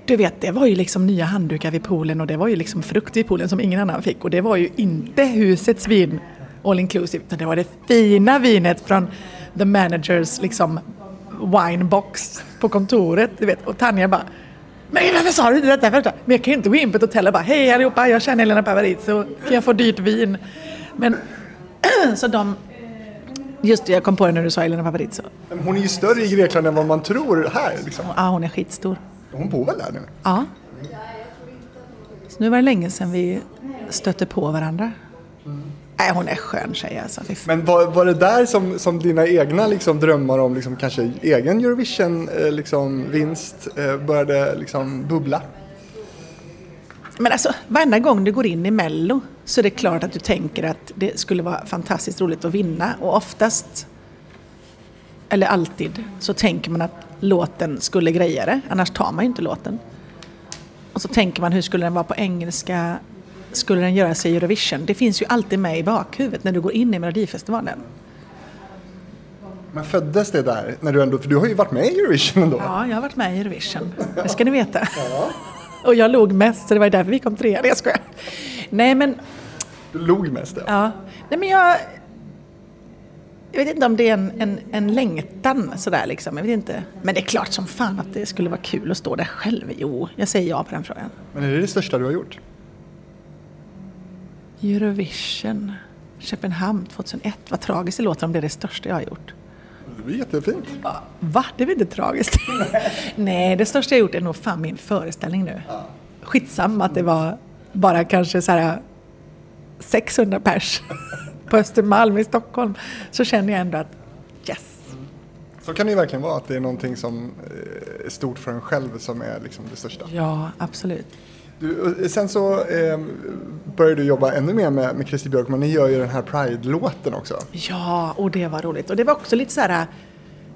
A: Du vet, det var ju liksom nya handdukar vid poolen och det var ju liksom frukt vid poolen som ingen annan fick. Och det var ju inte husets vin all inclusive, utan det var det fina vinet från the managers liksom winebox på kontoret. Du vet. Och Tanja bara men varför sa du inte detta först? Men jag kan ju inte gå in på ett hotell och bara Hej allihopa, jag känner Elena Paparizou, kan jag få dyrt vin? Men (clears throat) så de Just det, jag kom på det när du sa Elena Paparizou.
B: Hon är ju större i Grekland än vad man tror här. Liksom.
A: Ja, hon är skitstor.
B: Hon bor väl där nu?
A: Ja. Så nu var det länge sedan vi stötte på varandra. Nej, hon är skön tjej alltså.
B: Men var, var det där som, som dina egna liksom, drömmar om liksom, kanske egen Eurovision-vinst eh, liksom, vinst, eh, började liksom, bubbla?
A: Men alltså, varenda gång du går in i Mello så är det klart att du tänker att det skulle vara fantastiskt roligt att vinna. Och oftast, eller alltid, så tänker man att låten skulle greja det. Annars tar man ju inte låten. Och så tänker man hur skulle den vara på engelska? Skulle den göra sig i Eurovision? Det finns ju alltid med i bakhuvudet när du går in i Melodifestivalen.
B: Men föddes det där? När du ändå, för du har ju varit med i Eurovision ändå.
A: Ja, jag har varit med i Eurovision. (laughs) Det ska ni veta. Och jag låg mest, så det var därför vi kom trea. Nej, jag skojar. Nej, men
B: Du log mest ja.
A: Ja, nej men jag... Jag vet inte om det är en, en, en längtan sådär liksom. Jag vet inte. Men det är klart som fan att det skulle vara kul att stå där själv. Jo, jag säger ja på den frågan.
B: Men är det det största du har gjort?
A: Eurovision, Köpenhamn 2001. Vad tragiskt det låter om det är det största jag har gjort.
B: Det blir jättefint.
A: Va? Det är väl inte tragiskt? (laughs) Nej, det största jag gjort är nog fan min föreställning nu. Skitsamma att det var bara kanske så här 600 pers (laughs) på Östermalm i Stockholm. Så känner jag ändå att yes.
B: Så kan det ju verkligen vara att det är någonting som eh, är stort för en själv som är liksom det största.
A: Ja, absolut.
B: Du, eh, sen så eh, började du jobba ännu mer med, med Christer Björkman. Ni gör ju den här Pride-låten också.
A: Ja, och det var roligt. Och det var också lite så här... Eh,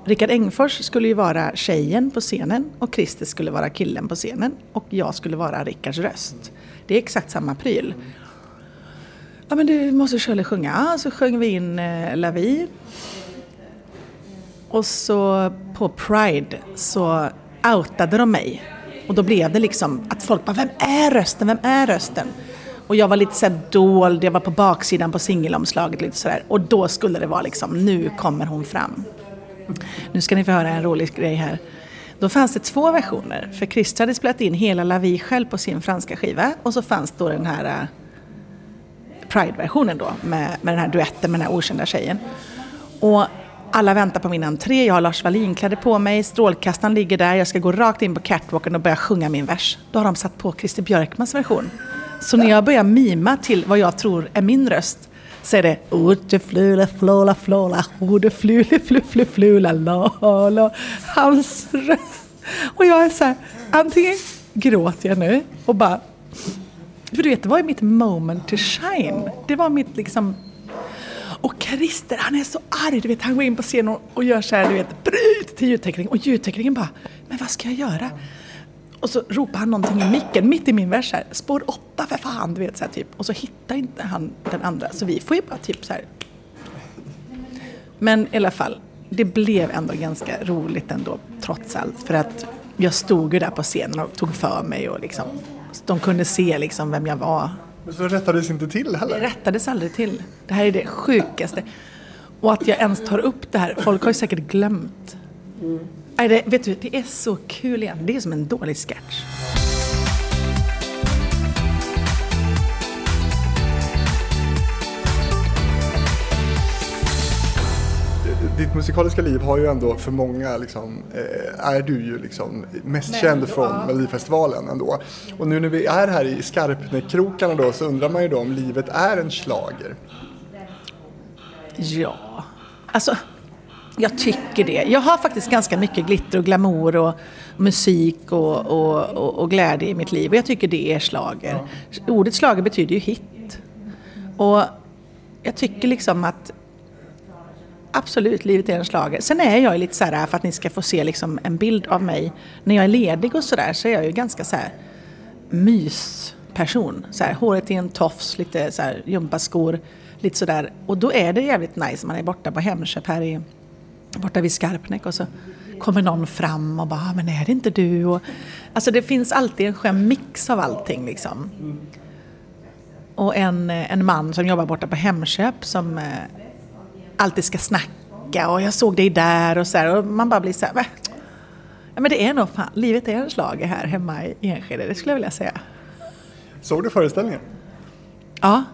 A: Rickard Engfors skulle ju vara tjejen på scenen och Christer skulle vara killen på scenen och jag skulle vara Rickards röst. Det är exakt samma pryl. Ja men du måste Shirley sjunga. Ja, så sjöng vi in eh, La Vie. Och så på Pride så outade de mig. Och då blev det liksom att folk bara, vem är rösten, vem är rösten? Och jag var lite såhär dold, jag var på baksidan på singelomslaget lite sådär. Och då skulle det vara liksom, nu kommer hon fram. Nu ska ni få höra en rolig grej här. Då fanns det två versioner. För Christer hade spelat in hela La Vie själv på sin franska skiva. Och så fanns då den här eh, Pride-versionen då med, med den här duetten med den här okända tjejen. Och alla väntar på min entré, jag har Lars Wallin-kläder på mig, strålkastaren ligger där, jag ska gå rakt in på catwalken och börja sjunga min vers. Då har de satt på Christer Björkmans version. Så när jag börjar mima till vad jag tror är min röst så är det Ute flula flola flola, ode flule flula la la. Hans röst. Och jag är så här, antingen gråter jag nu och bara för du vet, det var ju mitt moment to shine. Det var mitt liksom... Och Christer, han är så arg. Du vet, han går in på scenen och, och gör så här, du vet, bryt till ljudteknikern Och ljudteknikern bara, men vad ska jag göra? Och så ropar han någonting i micken, mitt i min vers här. Spår åtta för fan, du vet så här, typ. Och så hittar inte han den andra. Så vi får ju bara typ så här. Men i alla fall, det blev ändå ganska roligt ändå, trots allt. För att jag stod ju där på scenen och tog för mig och liksom, de kunde se liksom vem jag var.
B: Men så rättades inte till
A: Det
B: heller.
A: rättades aldrig till. Det här är det sjukaste. Och att jag ens tar upp det här, folk har ju säkert glömt. Nej, det, vet du, det är så kul igen. Det är som en dålig sketch.
B: Ditt musikaliska liv har ju ändå för många, liksom, eh, är du ju liksom mest känd från Melodifestivalen ändå. Och nu när vi är här i Skarpnäckkrokarna då så undrar man ju då om livet är en slager.
A: Ja, alltså jag tycker det. Jag har faktiskt ganska mycket glitter och glamour och musik och, och, och, och glädje i mitt liv. Och jag tycker det är slager. Ordet slager betyder ju hit. Och jag tycker liksom att Absolut, livet är en slager. Sen är jag ju lite så här, för att ni ska få se liksom en bild av mig. När jag är ledig och sådär så är jag ju ganska så här mysperson. Så här, håret i en tofs, lite så här gympaskor, lite sådär. Och då är det jävligt nice. Man är borta på Hemköp här i, borta vid Skarpnäck och så kommer någon fram och bara, ah, men är det inte du? Och, alltså det finns alltid en skön mix av allting liksom. Och en, en man som jobbar borta på Hemköp som eh, alltid ska snacka och jag såg dig där och så här, och man bara blir så här, "Va? ja, men det är nog fan, livet är en slager här hemma i Enskede, det skulle jag vilja säga.
B: Såg du föreställningen?
A: Ja.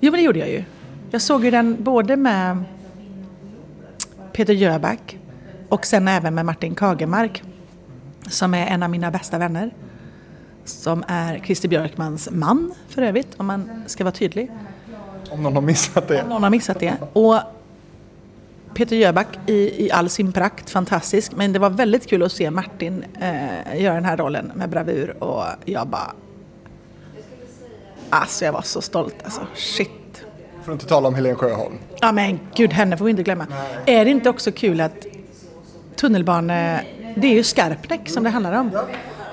A: Jo men det gjorde jag ju. Jag såg ju den både med Peter Jöback och sen även med Martin Kagemark som är en av mina bästa vänner. Som är Christer Björkmans man för övrigt, om man ska vara tydlig.
B: Om någon har missat det.
A: Om någon har missat det. Och Peter Jöback i, i all sin prakt, fantastisk. Men det var väldigt kul att se Martin eh, göra den här rollen med bravur och jag bara... Alltså jag var så stolt alltså. Shit.
B: För att inte tala om Helen Sjöholm.
A: Ja men gud, henne får vi inte glömma. Är det inte också kul att tunnelbane... Det är ju Skarpnäck som det handlar om.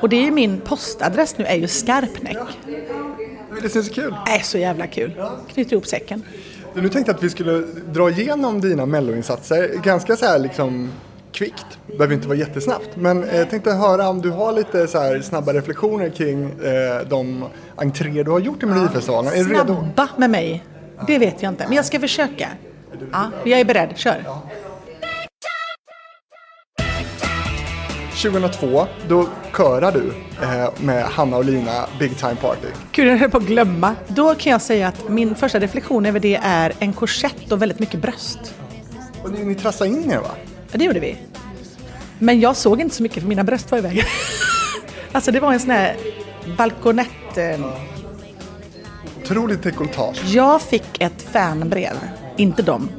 A: Och det är ju min postadress nu, är ju Skarpnäck.
B: Det är så kul.
A: Det är så jävla kul. Knyter ihop säcken.
B: Du, Nu tänkte jag att vi skulle dra igenom dina melloinsatser ganska så här liksom kvickt. Behöver inte vara jättesnabbt. Men eh, jag tänkte höra om du har lite så snabba reflektioner kring eh, de entréer du har gjort i Melodifestivalen. Är du redo?
A: Snabba med mig, det vet jag inte. Men jag ska försöka. Ja, jag är beredd. Kör.
B: 2002, då körar du eh, med Hanna och Lina Big Time Party.
A: Kul, jag höll på att glömma. Då kan jag säga att min första reflektion över det är en korsett och väldigt mycket bröst.
B: Och ni, ni trassade in er va?
A: Ja, det gjorde vi. Men jag såg inte så mycket för mina bröst var i vägen. (laughs) alltså det var en sån här balkonett... Eh,
B: Otroligt dekolletage.
A: Jag fick ett fanbrev, inte dem.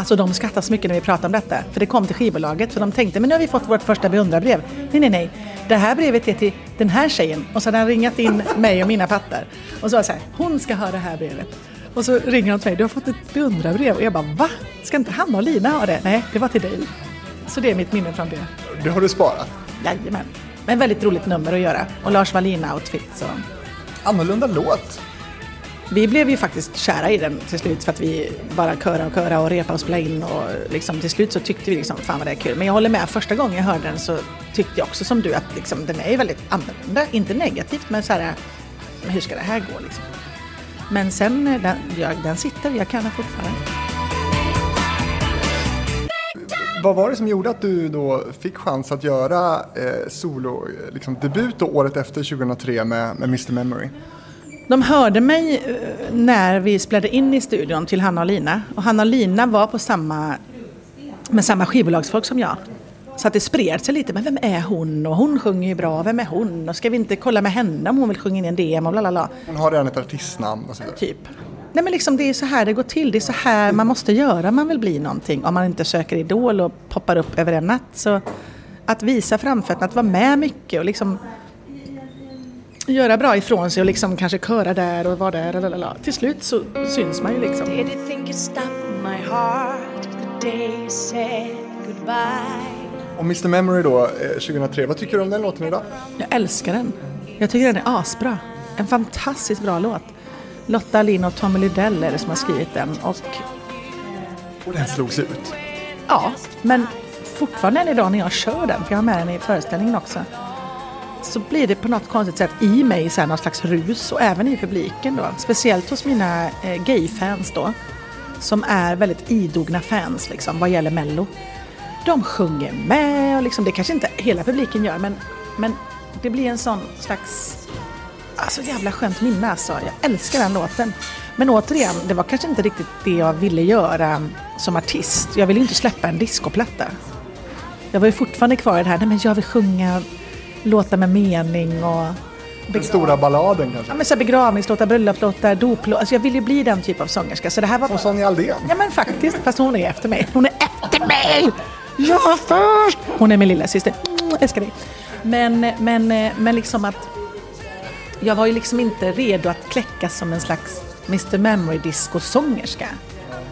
A: Alltså de skrattar så mycket när vi pratar om detta. För det kom till skivbolaget för de tänkte men nu har vi fått vårt första beundrarbrev. Nej, nej, nej. Det här brevet är till den här tjejen. Och så hade han ringat in (laughs) mig och mina pattar. Och så var det så här, hon ska ha det här brevet. Och så ringer de till mig, du har fått ett beundrarbrev. Och jag bara, va? Ska inte Hanna och Lina ha det? Nej, det var till dig. Så det är mitt minne från det.
B: Det har du sparat.
A: Jajamän. Men väldigt roligt nummer att göra. Och Lars Wallin-outfit.
B: Annorlunda låt.
A: Vi blev ju faktiskt kära i den till slut för att vi bara köra och köra och repa och spela in och liksom till slut så tyckte vi liksom fan vad det är kul. Men jag håller med, första gången jag hörde den så tyckte jag också som du att liksom, den är ju väldigt annorlunda. Inte negativt men så här, men hur ska det här gå liksom? Men sen, eh, den, jag, den sitter, jag kan den fortfarande.
B: Vad var det som gjorde att du då fick chans att göra eh, solo, eh, liksom debut då året efter 2003 med, med Mr Memory?
A: De hörde mig eh, när vi spelade in i studion till Hanna och Lina. Och Hanna och Lina var på samma, med samma skivbolagsfolk som jag. Så att det spred sig lite, men vem är hon? Och hon sjunger ju bra, vem är hon? Och ska vi inte kolla med henne om hon vill sjunga in i en DM och.
B: Hon har redan ett artistnamn och.
A: Typ. Nej men liksom det är så här det går till, det är så här man måste göra om man vill bli någonting. Om man inte söker Idol och poppar upp över en natt. Så att visa framfötterna, att vara med mycket och liksom göra bra ifrån sig och liksom kanske köra där och vara där. Lalala. Till slut så syns man ju liksom.
C: Did you think it stopped my heart the day you said goodbye?
B: Och Mr Memory då, eh, 2003, vad tycker du om den låten idag?
A: Jag älskar den. Jag tycker den är asbra. En fantastiskt bra låt. Lotta Alin och Tommy Lydell är det som har skrivit den. Och
B: Och den slogs ut.
A: ja, men fortfarande än idag när jag kör den, för jag har med den i föreställningen också. Så blir det på något konstigt sätt i mig så här någon slags rus och även i publiken då. Speciellt hos mina eh, gayfans då. Som är väldigt idogna fans liksom vad gäller mello. De sjunger med och liksom, det kanske inte hela publiken gör men, men det blir en sån slags Alltså jävla skönt minne alltså. Jag älskar den låten. Men återigen, det var kanske inte riktigt det jag ville göra som artist. Jag ville inte släppa en discoplatta. Jag var ju fortfarande kvar i det här, nej men jag vill sjunga låtar med mening och
B: Den stora balladen kanske.
A: ja, men så begravningslåtar, bröllopslåtar, doplåtar. Alltså jag ville ju bli den typ av sångerska. Så det här var
B: Som Sonja Aldén.
A: Ja men faktiskt, fast hon är efter mig. Hon är efter mig! Jag först! Hon är min lilla syster. Mm, älskar dig. Men, men, men liksom att jag var ju liksom inte redo att kläckas som en slags Mr Memory Disco-sångerska.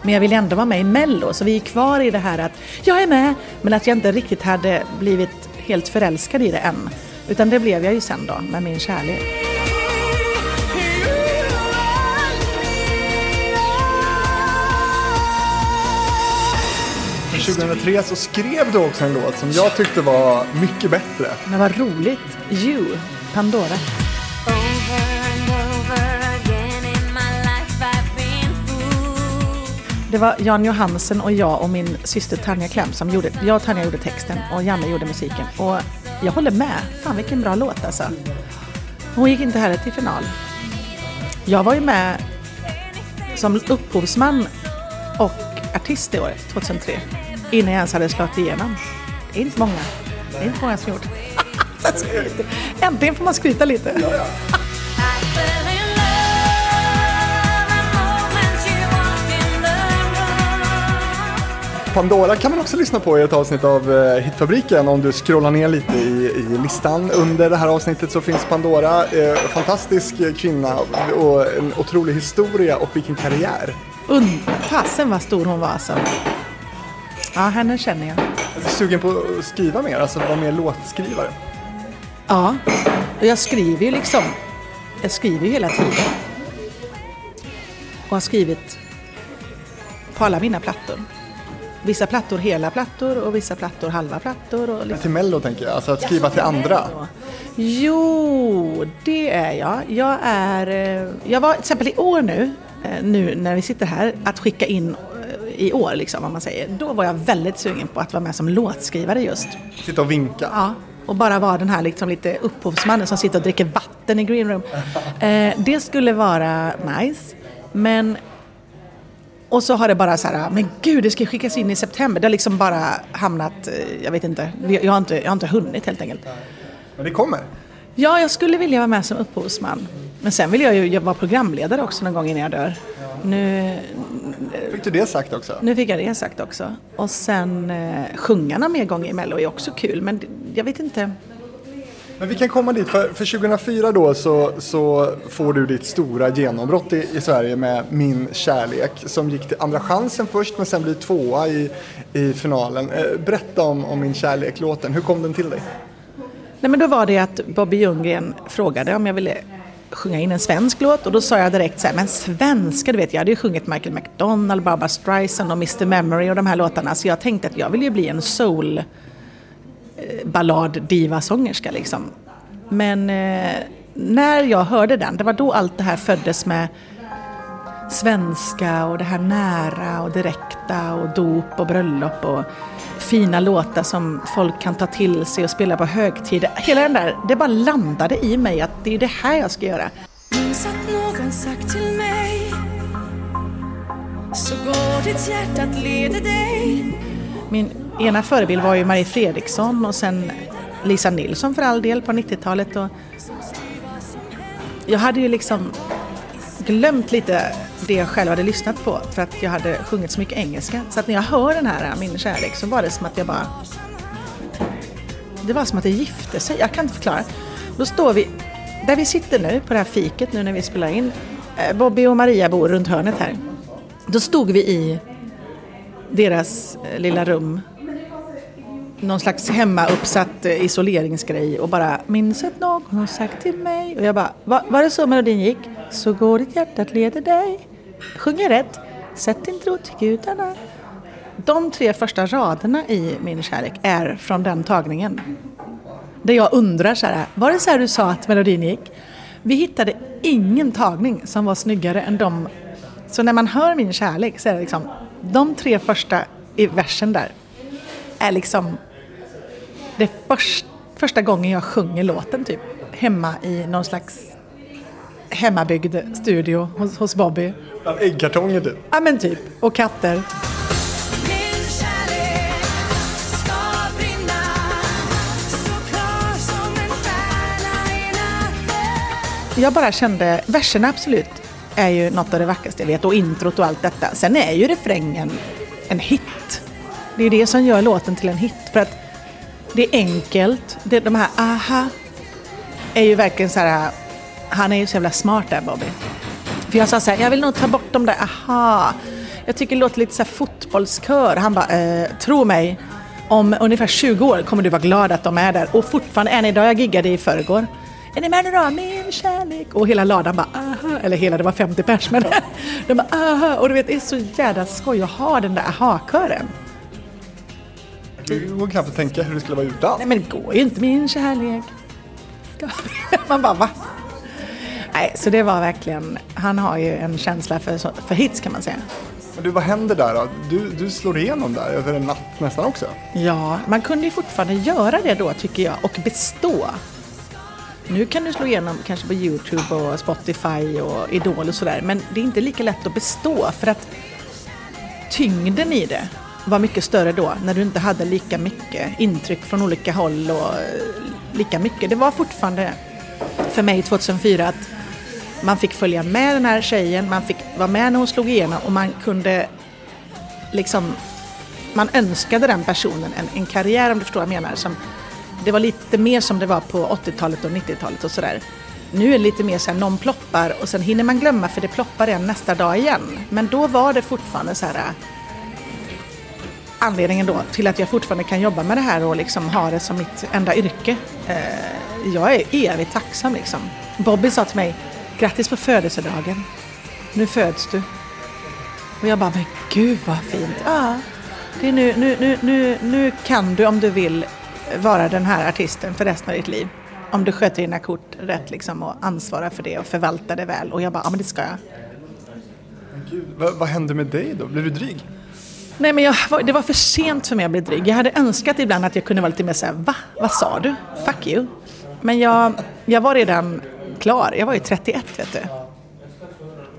A: Men jag ville ändå vara med i Mello, så vi är kvar i det här att jag är med, men att jag inte riktigt hade blivit helt förälskad i det än. Utan det blev jag ju sen då, med min kärlek.
B: 2003 så skrev du också en låt som jag tyckte var mycket bättre.
A: Men vad roligt! You, Pandora. Det var Jan Johansen och jag och min syster Tanja Klem som gjorde, jag och Tanja gjorde texten och Janne gjorde musiken. Och jag håller med, fan vilken bra låt alltså. Hon gick inte heller till final. Jag var ju med som upphovsman och artist det året, 2003. Innan jag ens hade slagit igenom. Det är inte många. Det är inte många som gjort. (laughs) Alltså, Äntligen får man skryta lite.
B: Pandora kan man också lyssna på i ett avsnitt av eh, Hitfabriken om du scrollar ner lite i, i listan. Under det här avsnittet så finns Pandora, eh, fantastisk kvinna och en otrolig historia och vilken karriär.
A: Und- Fasen vad stor hon var alltså. Ja, henne känner jag.
B: Är du sugen på att skriva mer, alltså vara mer låtskrivare?
A: Ja, och jag skriver ju liksom. Jag skriver ju hela tiden. Och har skrivit på alla mina plattor. Vissa plattor hela plattor och vissa plattor halva plattor. Och liksom.
B: Till Mello tänker jag, alltså att skriva till andra.
A: Jo, det är jag. Jag är... eh, Jag var till exempel i år nu, eh, nu när vi sitter här, att skicka in eh, i år liksom, vad man säger. Då var jag väldigt sugen på att vara med som låtskrivare just.
B: Sitta och vinka.
A: Ja, och bara vara den här liksom lite upphovsmannen som sitter och dricker vatten i green room. Eh, det skulle vara nice. Men... Och så har det bara så här, men gud det ska skickas in i september. Det har liksom bara hamnat, eh, jag vet inte, jag har inte, jag har inte hunnit helt enkelt.
B: Men det kommer.
A: Ja, jag skulle vilja vara med som upphovsman. Men sen vill jag ju vara programledare också någon gång innan jag dör. Nu,
B: Fick du det sagt också?
A: nu fick jag det sagt också. Och sen eh, sjunga någon mer gång i Mello är också kul, men jag vet inte.
B: Men vi kan komma dit, för, för 2004 då så, så får du ditt stora genombrott i, i Sverige med Min kärlek som gick till Andra chansen först men sen blir tvåa i, i finalen. Eh, berätta om, om Min kärlek-låten, hur kom den till dig?
A: Nej, men då var det att Bobby Ljunggren frågade om jag ville sjunga in en svensk låt och då sa jag direkt så här, men svenska, du vet, jag hade ju sjungit Michael McDonald, Barbra Streisand och Mr Memory och de här låtarna så jag tänkte att jag vill ju bli en soul eh, ballad diva-sångerska liksom. Men eh, när jag hörde den, det var då allt det här föddes med svenska och det här nära och direkta och dop och bröllop och fina låtar som folk kan ta till sig och spela på högtider. Hela den där, det bara landade i mig att det är det här jag ska göra.
D: Minns att någon sagt till mig Så går ditt hjärta att leda dig
A: Min ena förebild var ju Marie Fredriksson och sen Lisa Nilsson för all del på 90-talet. Och jag hade ju liksom glömt lite det jag själv hade lyssnat på för att jag hade sjungit så mycket engelska. Så att när jag hör den här Min kärlek så var det som att jag bara... Det var som att det gifte sig. Jag kan inte förklara. Då står vi, där vi sitter nu på det här fiket nu när vi spelar in. Eh, Bobby och Maria bor runt hörnet här. Då stod vi i deras eh, lilla rum. Någon slags hemmauppsatt eh, isoleringsgrej och bara minns att någon har sagt till mig. Och jag bara, Va, var det så melodin gick? Så går ditt hjärta att leda dig. Sjunger rätt. Sätt din tro till gudarna. De tre första raderna i Min kärlek är från den tagningen. Där jag undrar så här, var det så här du sa att melodin gick? Vi hittade ingen tagning som var snyggare än de. Så när man hör Min kärlek så är det liksom, de tre första i versen där är liksom det först, första gången jag sjunger låten typ. Hemma i någon slags hemmabyggd studio hos, hos Bobby.
B: Bland äggkartonger typ.
A: Ja men typ, och katter. Jag bara kände, verserna absolut är ju något av det vackraste jag vet och introt och allt detta. Sen är ju refrängen en hit. Det är det som gör låten till en hit. För att det är enkelt. Det, de här aha är ju verkligen så här, han är ju så jävla smart där Bobby. För jag sa så här, jag vill nog ta bort de där aha. Jag tycker det låter lite så här fotbollskör. Han bara, eh, tro mig, om ungefär 20 år kommer du vara glad att de är där. Och fortfarande, än idag, jag giggade i förrgår. Är ni med nu då? Min kärlek. Och hela ladan bara aha. Eller hela, det var 50 pers men (laughs) de bara aha. Och du vet, det är så jävla skoj att ha den där aha-kören.
B: Det går knappt att tänka hur det skulle vara utan.
A: Nej men det går ju inte min kärlek. (laughs) Man bara va? Nej, så det var verkligen, han har ju en känsla för, för hits kan man säga.
B: Men du, vad händer där då? Du, du slår igenom där över en natt nästan också.
A: Ja, man kunde ju fortfarande göra det då tycker jag och bestå. Nu kan du slå igenom kanske på Youtube och Spotify och Idol och sådär men det är inte lika lätt att bestå för att tyngden i det var mycket större då när du inte hade lika mycket intryck från olika håll och eh, lika mycket. Det var fortfarande för mig 2004 att man fick följa med den här tjejen, man fick vara med när hon slog igenom och man kunde liksom man önskade den personen en, en karriär om du förstår vad jag menar. Som, det var lite mer som det var på 80-talet och 90-talet och sådär. Nu är det lite mer så här, någon ploppar och sen hinner man glömma för det ploppar igen nästa dag igen. Men då var det fortfarande så här anledningen då till att jag fortfarande kan jobba med det här och liksom ha det som mitt enda yrke. Eh, jag är evigt tacksam liksom. Bobby sa till mig, grattis på födelsedagen. Nu föds du. Och jag bara, men gud vad fint. Ja, det är nu, nu, nu, nu, nu kan du om du vill vara den här artisten för resten av ditt liv. Om du sköter dina kort rätt liksom och ansvarar för det och förvaltar det väl. Och jag bara, ja men det ska jag.
B: Gud, vad, vad hände med dig då? Blev du dryg?
A: Nej men jag, det var för sent för mig att bli dryg. Jag hade önskat ibland att jag kunde vara lite mer såhär, va? Vad sa du? Fuck you. Men jag, jag var redan klar. Jag var ju 31 vet du.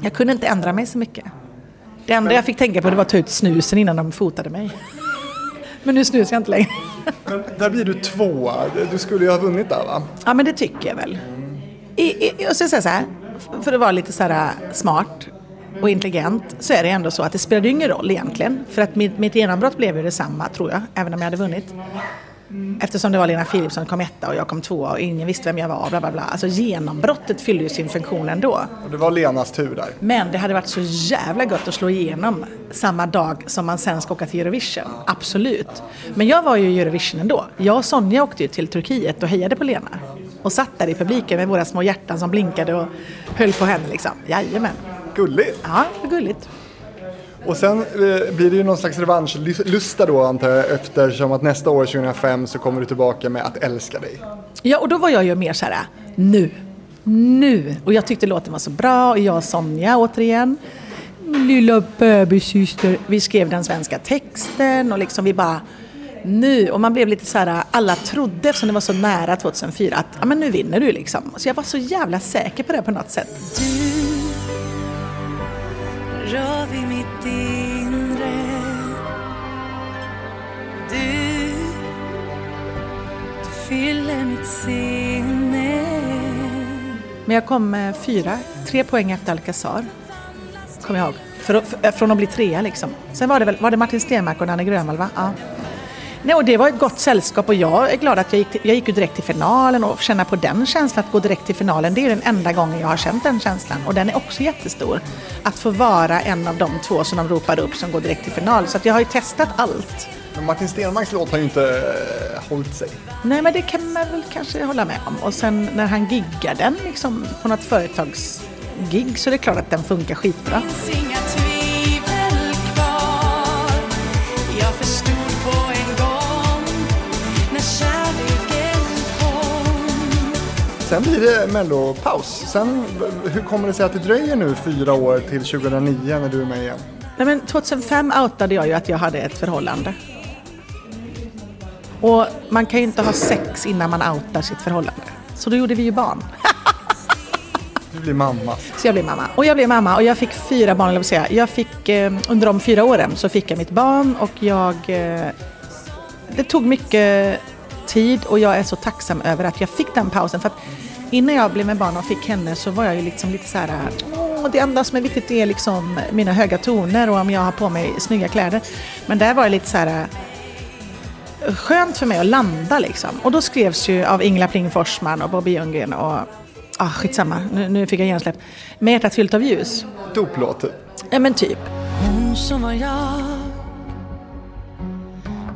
A: Jag kunde inte ändra mig så mycket. Det enda jag fick tänka på det var att ta ut snusen innan de fotade mig. (laughs) Men nu snusar jag inte längre.
B: Men där blir du tvåa. Du skulle ju ha vunnit där va?
A: Ja men det tycker jag väl. I, i, och så säger jag så här, för att vara lite så här smart och intelligent så är det ändå så att det spelade ju ingen roll egentligen. För att mitt, mitt genombrott blev ju detsamma tror jag, även om jag hade vunnit. Eftersom det var Lena Philipsson kom etta och jag kom tvåa och ingen visste vem jag var. Bla bla bla. Alltså genombrottet fyllde ju sin funktion ändå.
B: Och det var Lenas tur där.
A: Men det hade varit så jävla gott att slå igenom samma dag som man sen ska åka till Eurovision. Absolut. Men jag var ju i Eurovision ändå. Jag och Sonja åkte ju till Turkiet och hejade på Lena. Och satt där i publiken med våra små hjärtan som blinkade och höll på henne liksom. Jajamän.
B: Gulligt.
A: Ja, gulligt.
B: Och sen eh, blir det ju någon slags revanschlusta då antar jag eftersom att nästa år 2005 så kommer du tillbaka med Att älska dig.
A: Ja, och då var jag ju mer så här, nu, nu. Och jag tyckte låten var så bra och jag och Sonja återigen, lilla bebissyster, vi skrev den svenska texten och liksom vi bara, nu. Och man blev lite så här, alla trodde eftersom det var så nära 2004 att, ja men nu vinner du liksom. Så jag var så jävla säker på det på något sätt
D: rör vid mitt inre Du, du fyller mitt sinne
A: Men jag kom eh, fyra, tre poäng efter Alcazar. Kommer jag ihåg. För, för, från att bli trea liksom. Sen var det väl, var det Martin Stenmark och Nanne Grönvall va? Ja. Nej, och det var ett gott sällskap och jag är glad att jag gick, till, jag gick ju direkt till finalen och känna på den känslan att gå direkt till finalen. Det är ju den enda gången jag har känt den känslan och den är också jättestor. Att få vara en av de två som de ropar upp som går direkt till final. Så att jag har ju testat allt.
B: Men Martin Stenmarks låt har ju inte eh, hållit sig.
A: Nej men det kan man väl kanske hålla med om. Och sen när han giggar den liksom på något företagsgig så är det klart att den funkar skitbra.
B: Sen blir det mellopaus. Sen, hur kommer det sig att det dröjer nu fyra år till 2009 när du är med igen?
A: Nej, men 2005 outade jag ju att jag hade ett förhållande. Och man kan ju inte ha sex innan man outar sitt förhållande. Så då gjorde vi ju barn.
B: Du blir mamma.
A: Så jag blev mamma. Och jag blev mamma och jag fick fyra barn, eller säga. Jag fick, eh, under de fyra åren så fick jag mitt barn och jag... Eh, det tog mycket tid och jag är så tacksam över att jag fick den pausen. För att innan jag blev med barn och fick henne så var jag ju liksom lite så här... Det enda som är viktigt är liksom mina höga toner och om jag har på mig snygga kläder. Men där var det lite så här skönt för mig att landa liksom. Och då skrevs ju av Ingela Pling Forsman och Bobby Ljunggren och... Ah, skitsamma, nu, nu fick jag hjärnsläpp. Med hjärtat fyllt av ljus.
B: Doplåt.
A: Ja men typ.
D: Hon som var jag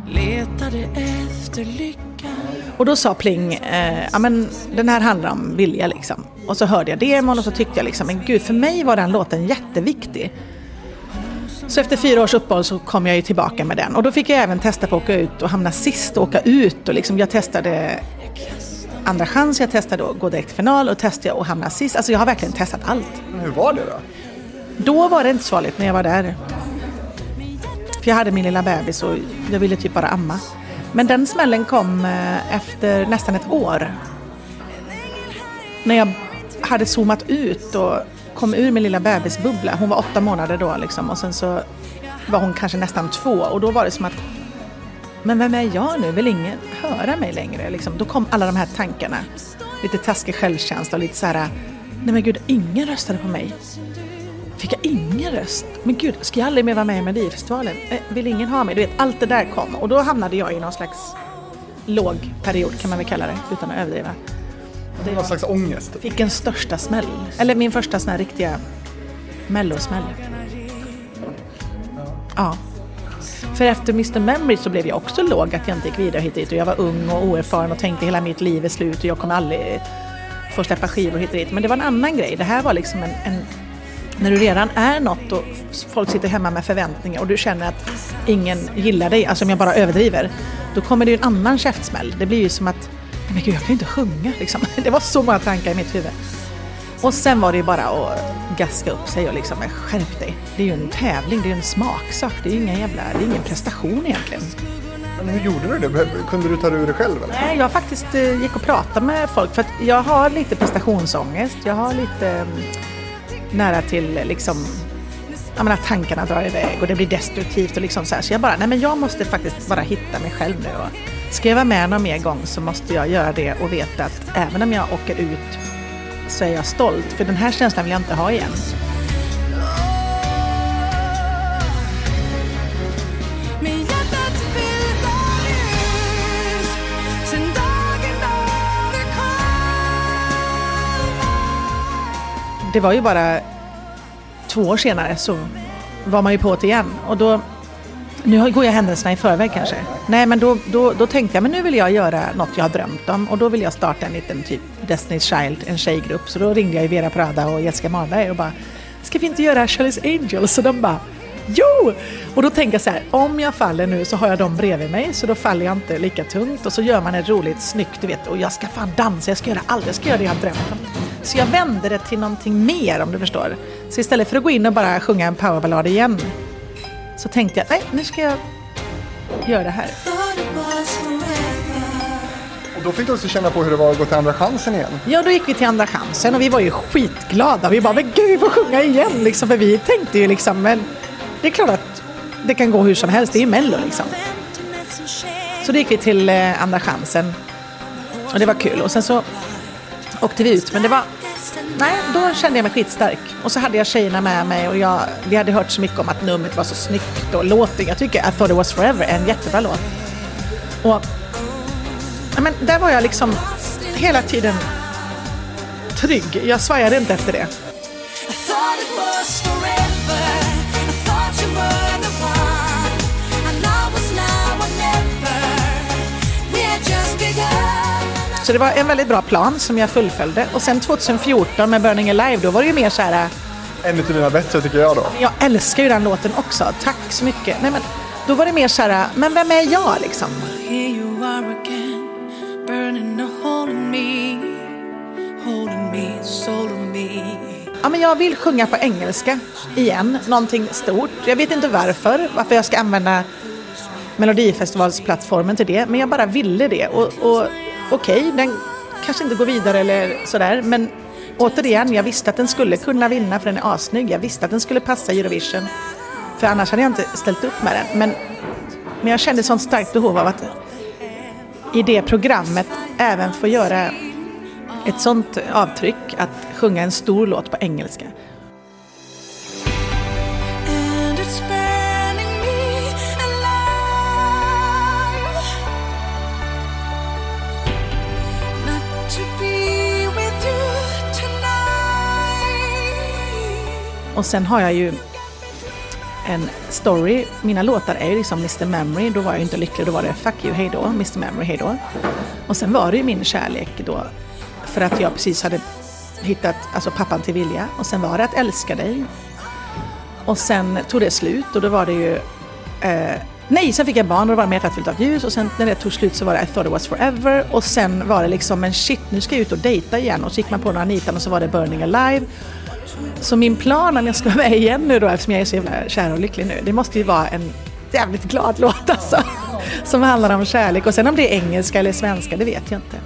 D: letade efter lycka
A: Och då sa Pling, eh, ja men den här handlar om vilja liksom. Och så hörde jag demon och så tyckte jag liksom, men gud för mig var den låten jätteviktig. Så efter fyra års uppehåll så kom jag ju tillbaka med den. Och då fick jag även testa på att åka ut och hamna sist och åka ut. Och liksom jag testade andra chans, jag testade att gå direkt till final och testade att hamna sist. Alltså jag har verkligen testat allt.
B: Men hur var det då?
A: Då var det inte så farligt när jag var där. För jag hade min lilla bebis och jag ville typ bara amma. Men den smällen kom eh, efter nästan ett år. När jag hade zoomat ut och kom ur min lilla bebisbubbla. Hon var åtta månader då liksom och sen så var hon kanske nästan två och då var det som att men vem är jag nu? Vill ingen höra mig längre? Liksom, då kom alla de här tankarna. Lite taskig självkänsla och lite så här, nej men gud, ingen röstade på mig fick jag ingen röst. Men gud, ska jag aldrig mer vara med i Melodifestivalen? Eh, vill ingen ha mig? Du vet, allt det där kom. Och då hamnade jag i någon slags låg period kan man väl kalla det, utan att överdriva.
B: Det någon slags ångest.
A: Fick en största smäll. Eller min första sån här riktiga mellosmäll. Ja. För efter Mr Memory så blev jag också låg att jag inte gick vidare hit dit. Och jag var ung och oerfaren och tänkte hela mitt liv är slut och jag kommer aldrig få släppa skivor hit och dit. Men det var en annan grej. Det här var liksom en, en när du redan är något och folk sitter hemma med förväntningar och du känner att ingen gillar dig, alltså om jag bara överdriver, då kommer det ju en annan käftsmäll. Det blir ju som att, "Nej, men gud jag kan ju inte sjunga liksom. (laughs) Det var så många tankar i mitt huvud. Och sen var det ju bara att gaska upp sig och liksom, "Men skärp dig. Det är ju en tävling, det är ju en smaksak, det är ju ingen jävla, det är ingen prestation egentligen.
B: Men hur gjorde du det? Kunde du ta det ur dig själv eller?
A: Nej, jag faktiskt eh, gick och pratade med folk för att jag har lite prestationsångest. Jag har lite mm, nära till liksom jag menar, tankarna drar iväg och det blir destruktivt och liksom så här. Så jag bara, nej men jag måste faktiskt bara hitta mig själv nu. Och ska jag vara med någon mer gång så måste jag göra det och veta att även om jag åker ut så är jag stolt. För den här känslan vill jag inte ha igen. Det var ju bara två år senare så var man ju på det igen. Och då, nu går jag händelserna i förväg kanske. Nej men då, då, då tänkte jag, men nu vill jag göra något jag har drömt om. Och då vill jag starta en liten typ Destiny's Child, en tjejgrupp. Så då ringde jag ju Vera Prada och Jessica Marberg och bara, ska vi inte göra Charlie's Angels? Och de bara, jo! Och då tänker jag så här, om jag faller nu så har jag dem bredvid mig så då faller jag inte lika tungt. Och så gör man ett roligt, snyggt, du vet, och jag ska fan dansa, jag ska göra allt, jag ska göra det jag har drömt om. Så jag vände det till någonting mer om du förstår. Så istället för att gå in och bara sjunga en powerballad igen så tänkte jag, nej nu ska jag göra det här.
B: Och då fick du också känna på hur det var att gå till andra chansen igen.
A: Ja, då gick vi till andra chansen och vi var ju skitglada. Vi bara, men gud, vi får sjunga igen liksom. För vi tänkte ju liksom, men det är klart att det kan gå hur som helst. Det är ju Mello liksom. Så då gick vi till eh, andra chansen. Och det var kul. Och sen så åkte vi ut. Men det var, nej, då kände jag mig skitstark. Och så hade jag tjejerna med mig och jag, vi hade hört så mycket om att numret var så snyggt och låten. Jag tycker I thought it was forever är en jättebra låt. Och ja, men där var jag liksom hela tiden trygg. Jag svajade inte efter det.
D: Just begun
A: så det var en väldigt bra plan som jag fullföljde. Och sen 2014 med Burning Alive, då var det ju mer så här,
B: En av dina bättre tycker jag då.
A: jag älskar ju den låten också, tack så mycket. Nej, men, då var det mer så här, men vem är jag liksom? Ja, men jag vill sjunga på engelska igen, någonting stort. Jag vet inte varför, varför jag ska använda Melodifestivalsplattformen till det, men jag bara ville det. Och, och okej, den kanske inte går vidare eller sådär, men återigen, jag visste att den skulle kunna vinna för den är assnygg. Jag visste att den skulle passa Eurovision, för annars hade jag inte ställt upp med den. Men, men jag kände sånt starkt behov av att i det programmet även få göra ett sånt avtryck att sjunga en stor låt på engelska. Och sen har jag ju en story. Mina låtar är ju liksom Mr Memory, då var jag inte lycklig, då var det Fuck you, hejdå, Mr Memory, hejdå. Och sen var det ju min kärlek då, för att jag precis hade hittat alltså pappan till Vilja. Och sen var det att älska dig. Och sen tog det slut och då var det ju eh, Nej, sen fick jag barn och då var det mer hjärtat av ljus och sen när det tog slut så var det I thought it was forever och sen var det liksom men shit nu ska jag ut och dejta igen och så gick man på några nitan och så var det Burning Alive. Så min plan om jag ska vara med igen nu då eftersom jag är så jävla kär och lycklig nu det måste ju vara en jävligt glad låt alltså. Som handlar om kärlek och sen om det är engelska eller svenska det vet jag inte.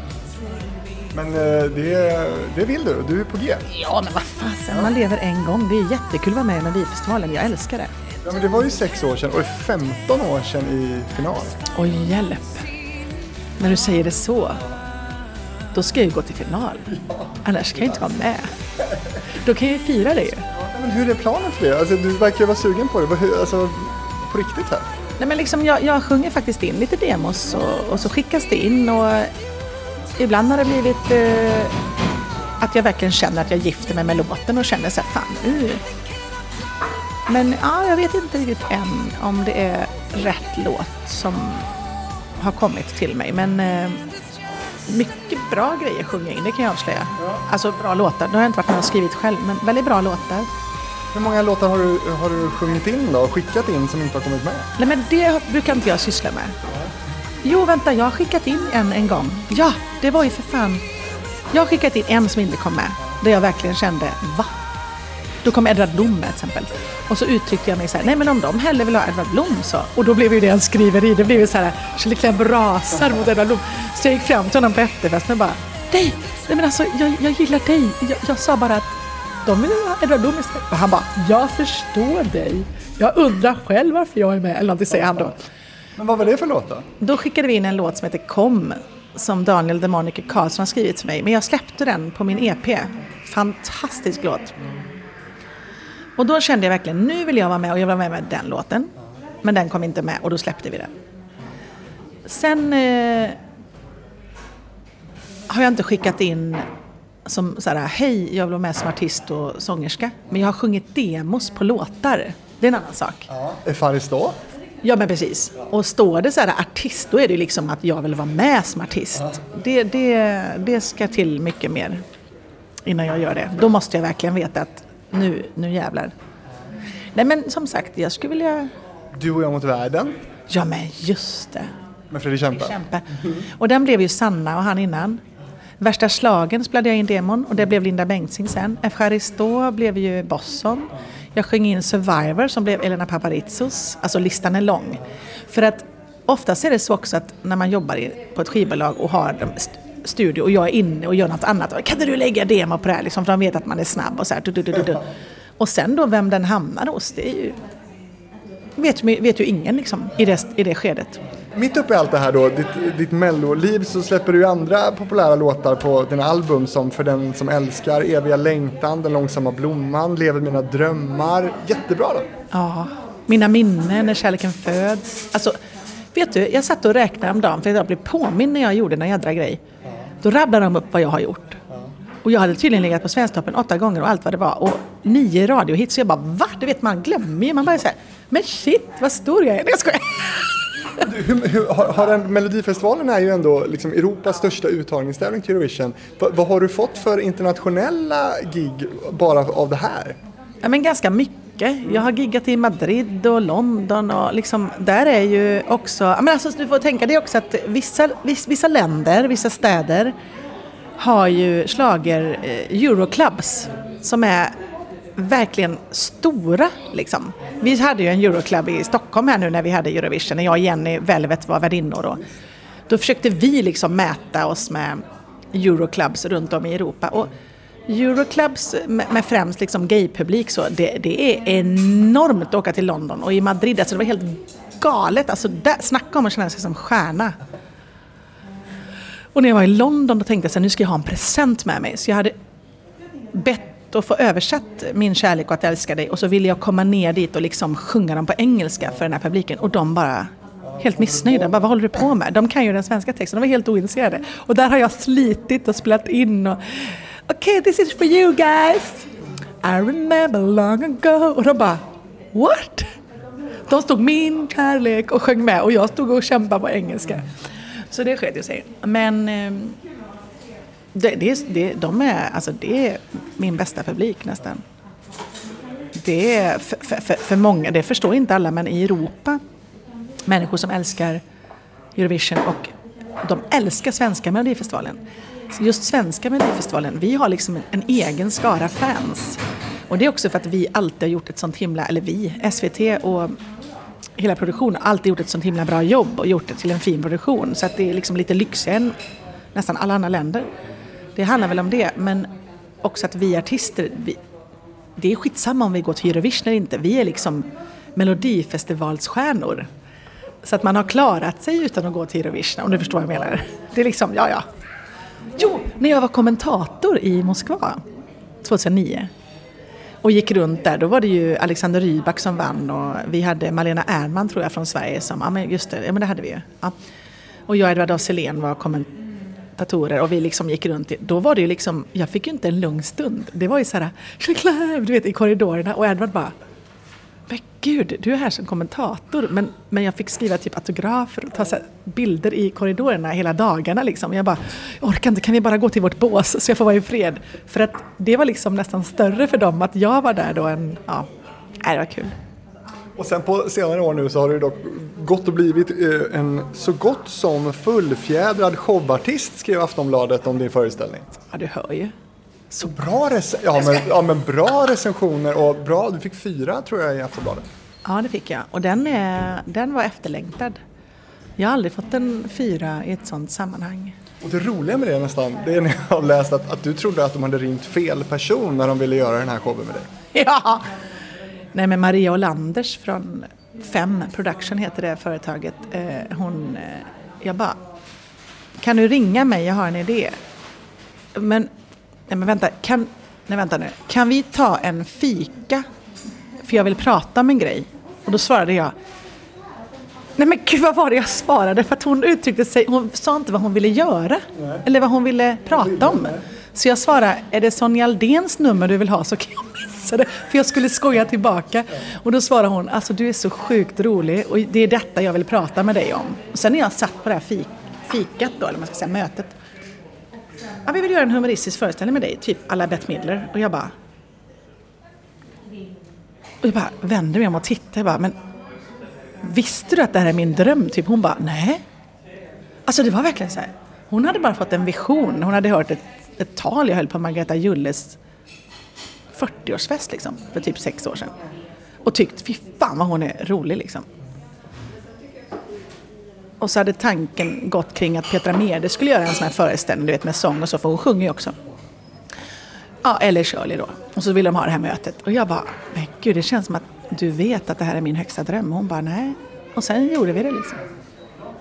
B: Men eh, det, det vill du, du är på G.
A: Ja men vad fasen, man lever en gång. Det är jättekul att vara med i Melodifestivalen, jag älskar det.
B: Ja, men det var ju sex år sedan och 15 år sedan i final.
A: Oj, hjälp. När du säger det så, då ska jag ju gå till final. Annars kan jag inte vara med. Då kan jag ju fira det ju.
B: Men hur är planen för det? Alltså, du verkar ju vara sugen på det. Alltså, på riktigt här.
A: Nej, men liksom jag, jag sjunger faktiskt in lite demos och, och så skickas det in och ibland har det blivit eh, att jag verkligen känner att jag gifter mig med låten och känner så här, fan, uh. Men ja, jag vet inte riktigt än om det är rätt låt som har kommit till mig. Men eh, mycket bra grejer sjunger jag in, det kan jag avslöja. Alltså bra låtar, det har jag inte varit med och skrivit själv, men väldigt bra låtar.
B: Hur många låtar har du, har du sjungit in då? Skickat in som inte har kommit med?
A: Nej men det brukar inte jag syssla med. Jo vänta, jag har skickat in en en gång. Ja, det var ju för fan. Jag har skickat in en som inte kom med. Där jag verkligen kände, va? Då kom Edvard Blom med exempel. Och så uttryckte jag mig så här, nej men om de hellre vill ha Edvard Blom så. Och då blev ju det en skriveri. Det blev ju så här, Shirley Clamp rasar mot Edvard Blom. Så jag gick fram till honom på efterfesten och bara, nej, nej men alltså jag, jag gillar dig. Jag, jag sa bara att de vill ha Edvard Blom istället. Och han bara, jag förstår dig. Jag undrar själv varför jag är med. Eller någonting säger han då.
B: Men vad var det för låt då?
A: Då skickade vi in en låt som heter Kom som Daniel Demoniker Karlsson har skrivit till mig. Men jag släppte den på min EP. Fantastisk låt. Och då kände jag verkligen, nu vill jag vara med och jag vill vara med med den låten. Men den kom inte med och då släppte vi den. Sen eh, har jag inte skickat in som så här, hej jag vill vara med som artist och sångerska. Men jag har sjungit demos på låtar. Det är en annan sak.
B: Är Faris då?
A: Ja men precis. Och står det så här artist, då är det ju liksom att jag vill vara med som artist. Det, det, det ska till mycket mer innan jag gör det. Då måste jag verkligen veta att nu, nu jävlar. Nej men som sagt, jag skulle vilja...
B: Du och jag mot världen
A: Ja men just det.
B: med Fredrik Kempe.
A: Kämpe. Och den blev ju Sanna och han innan. Värsta slagen spelade jag in demon och det blev Linda Bengtzing sen. Efcharisto blev ju Bosson. Jag sjöng in Survivor som blev Elena Paparizos. Alltså listan är lång. För att oftast är det så också att när man jobbar på ett skivbolag och har studio och jag är inne och gör något annat. Kan inte du lägga demo på det här? Liksom, för de vet att man är snabb och så här. Du, du, du. Och sen då vem den hamnar hos, det är ju... Vet, vet ju ingen liksom i det, i det skedet.
B: Mitt uppe i allt det här då, ditt, ditt melloliv, så släpper du ju andra populära låtar på dina album som För den som älskar, Eviga längtan, Den långsamma blomman, Lever mina drömmar. Jättebra då.
A: Ja, mina minnen när kärleken föds. Alltså, vet du, jag satt och räknade om dagen för jag blev påminn när jag gjorde en jädra grej. Då rabblade de upp vad jag har gjort. Och jag hade tydligen legat på Svensktoppen åtta gånger och allt vad det var. Och nio radiohits. Så jag bara va? Du vet man glömmer ju. Man bara säger men shit vad stor jag är. Nej jag skojar.
B: Hur, hur, har, har en, Melodifestivalen är ju ändå liksom Europas största uttagningstävling till Eurovision. Va, vad har du fått för internationella gig bara av det här?
A: Ja, men ganska mycket. Jag har giggat i Madrid och London och liksom, där är ju också, men alltså, du får tänka dig också att vissa, vissa länder, vissa städer har ju slager eh, Euroclubs som är verkligen stora liksom. Vi hade ju en Euroclub i Stockholm här nu när vi hade Eurovision, när jag och Jenny Velvet var värdinnor då. Då försökte vi liksom mäta oss med Euroclubs runt om i Europa. Och Euroclubs med, främst liksom gaypublik så, det, det är enormt att åka till London och i Madrid, alltså det var helt galet. Alltså där, snacka om att känna sig som stjärna. Och när jag var i London då tänkte jag så här, nu ska jag ha en present med mig. Så jag hade bett att få översatt min kärlek och att älska dig och så ville jag komma ner dit och liksom sjunga dem på engelska för den här publiken och de bara helt missnöjda. Bara, vad håller du på med? De kan ju den svenska texten, de var helt ointresserade. Och där har jag slitit och spelat in och Okej, this is for you guys. I remember long ago. Och de bara What? De stod min kärlek och sjöng med och jag stod och kämpade på engelska. Så det skedde ju sig. Men ehm, det, det, är- det, de är, alltså det är min bästa publik nästan. Det är för, för, för många, det förstår inte alla, men i Europa, människor som älskar Eurovision och de älskar svenska Melodifestivalen. Just svenska Melodifestivalen, vi har liksom en, en egen skara fans. Och det är också för att vi alltid har gjort ett sånt himla, eller vi, SVT och hela produktionen har alltid gjort ett sånt himla bra jobb och gjort det till en fin produktion. Så att det är liksom lite lyxigare än nästan alla andra länder. Det handlar väl om det, men också att vi artister, vi, det är skitsamma om vi går till Eurovision eller inte. Vi är liksom Melodifestivalsstjärnor. Så att man har klarat sig utan att gå till Eurovision, om du förstår vad jag menar. Det är liksom, ja ja. Jo, när jag var kommentator i Moskva 2009. Och gick runt där, då var det ju Alexander Rybak som vann och vi hade Malena Ernman tror jag från Sverige som, ja men just det, ja men det hade vi ju. Ja. Och jag och Edvard af Sillén var kommentatorer och vi liksom gick runt. Då var det ju liksom, jag fick ju inte en lugn stund. Det var ju så här, du vet i korridorerna och Edvard bara men gud, du är här som kommentator. Men, men jag fick skriva typ autografer och ta så bilder i korridorerna hela dagarna. Liksom. Jag bara, jag orkar inte, kan vi bara gå till vårt bås så jag får vara i fred? För att det var liksom nästan större för dem att jag var där då än, ja, nej, det var kul.
B: Och sen på senare år nu så har du dock gått och blivit eh, en så gott som fullfjädrad showartist skrev Aftonbladet om din föreställning.
A: Ja, du hör ju.
B: Så bra, rec- ja, men, ja, men bra recensioner och bra, du fick fyra tror jag i Aftonbladet.
A: Ja, det fick jag. Och den, är, den var efterlängtad. Jag har aldrig fått en fyra i ett sånt sammanhang.
B: Och det roliga med det nästan, det är när jag har läst att, att du trodde att de hade ringt fel person när de ville göra den här showen med dig. (laughs)
A: Ja! Nej men Maria Olanders från Fem Production heter det företaget. Eh, hon, eh, jag bara, kan du ringa mig, jag har en idé. Men, nej men vänta, kan, nej vänta nu, kan vi ta en fika? För jag vill prata om en grej. Och då svarade jag, Nej men gud vad var det jag svarade? För att hon uttryckte sig, hon sa inte vad hon ville göra. Eller vad hon ville prata om. Så jag svarade, är det Sonja Aldéns nummer du vill ha så kan jag missa det. För jag skulle skoja tillbaka. Och då svarade hon, alltså du är så sjukt rolig och det är detta jag vill prata med dig om. Och sen när jag satt på det här fik, fikat då, eller man ska säga mötet. Ja, vi vill göra en humoristisk föreställning med dig, typ alla Bette Midler. Och jag bara... Och jag bara vände mig om och tittade. Jag bara, men Visste du att det här är min dröm? Typ hon bara, nej. Alltså det var verkligen så här. Hon hade bara fått en vision. Hon hade hört ett, ett tal jag höll på Margareta Julles 40-årsfest liksom, för typ sex år sedan. Och tyckt, fy fan vad hon är rolig liksom. Och så hade tanken gått kring att Petra Mede skulle göra en sån här föreställning, du vet med sång och så, för hon sjunger ju också. Ja, eller Shirley då. Och så ville de ha det här mötet. Och jag bara, men gud det känns som att du vet att det här är min högsta dröm. Och hon bara, nej. Och sen gjorde vi det liksom.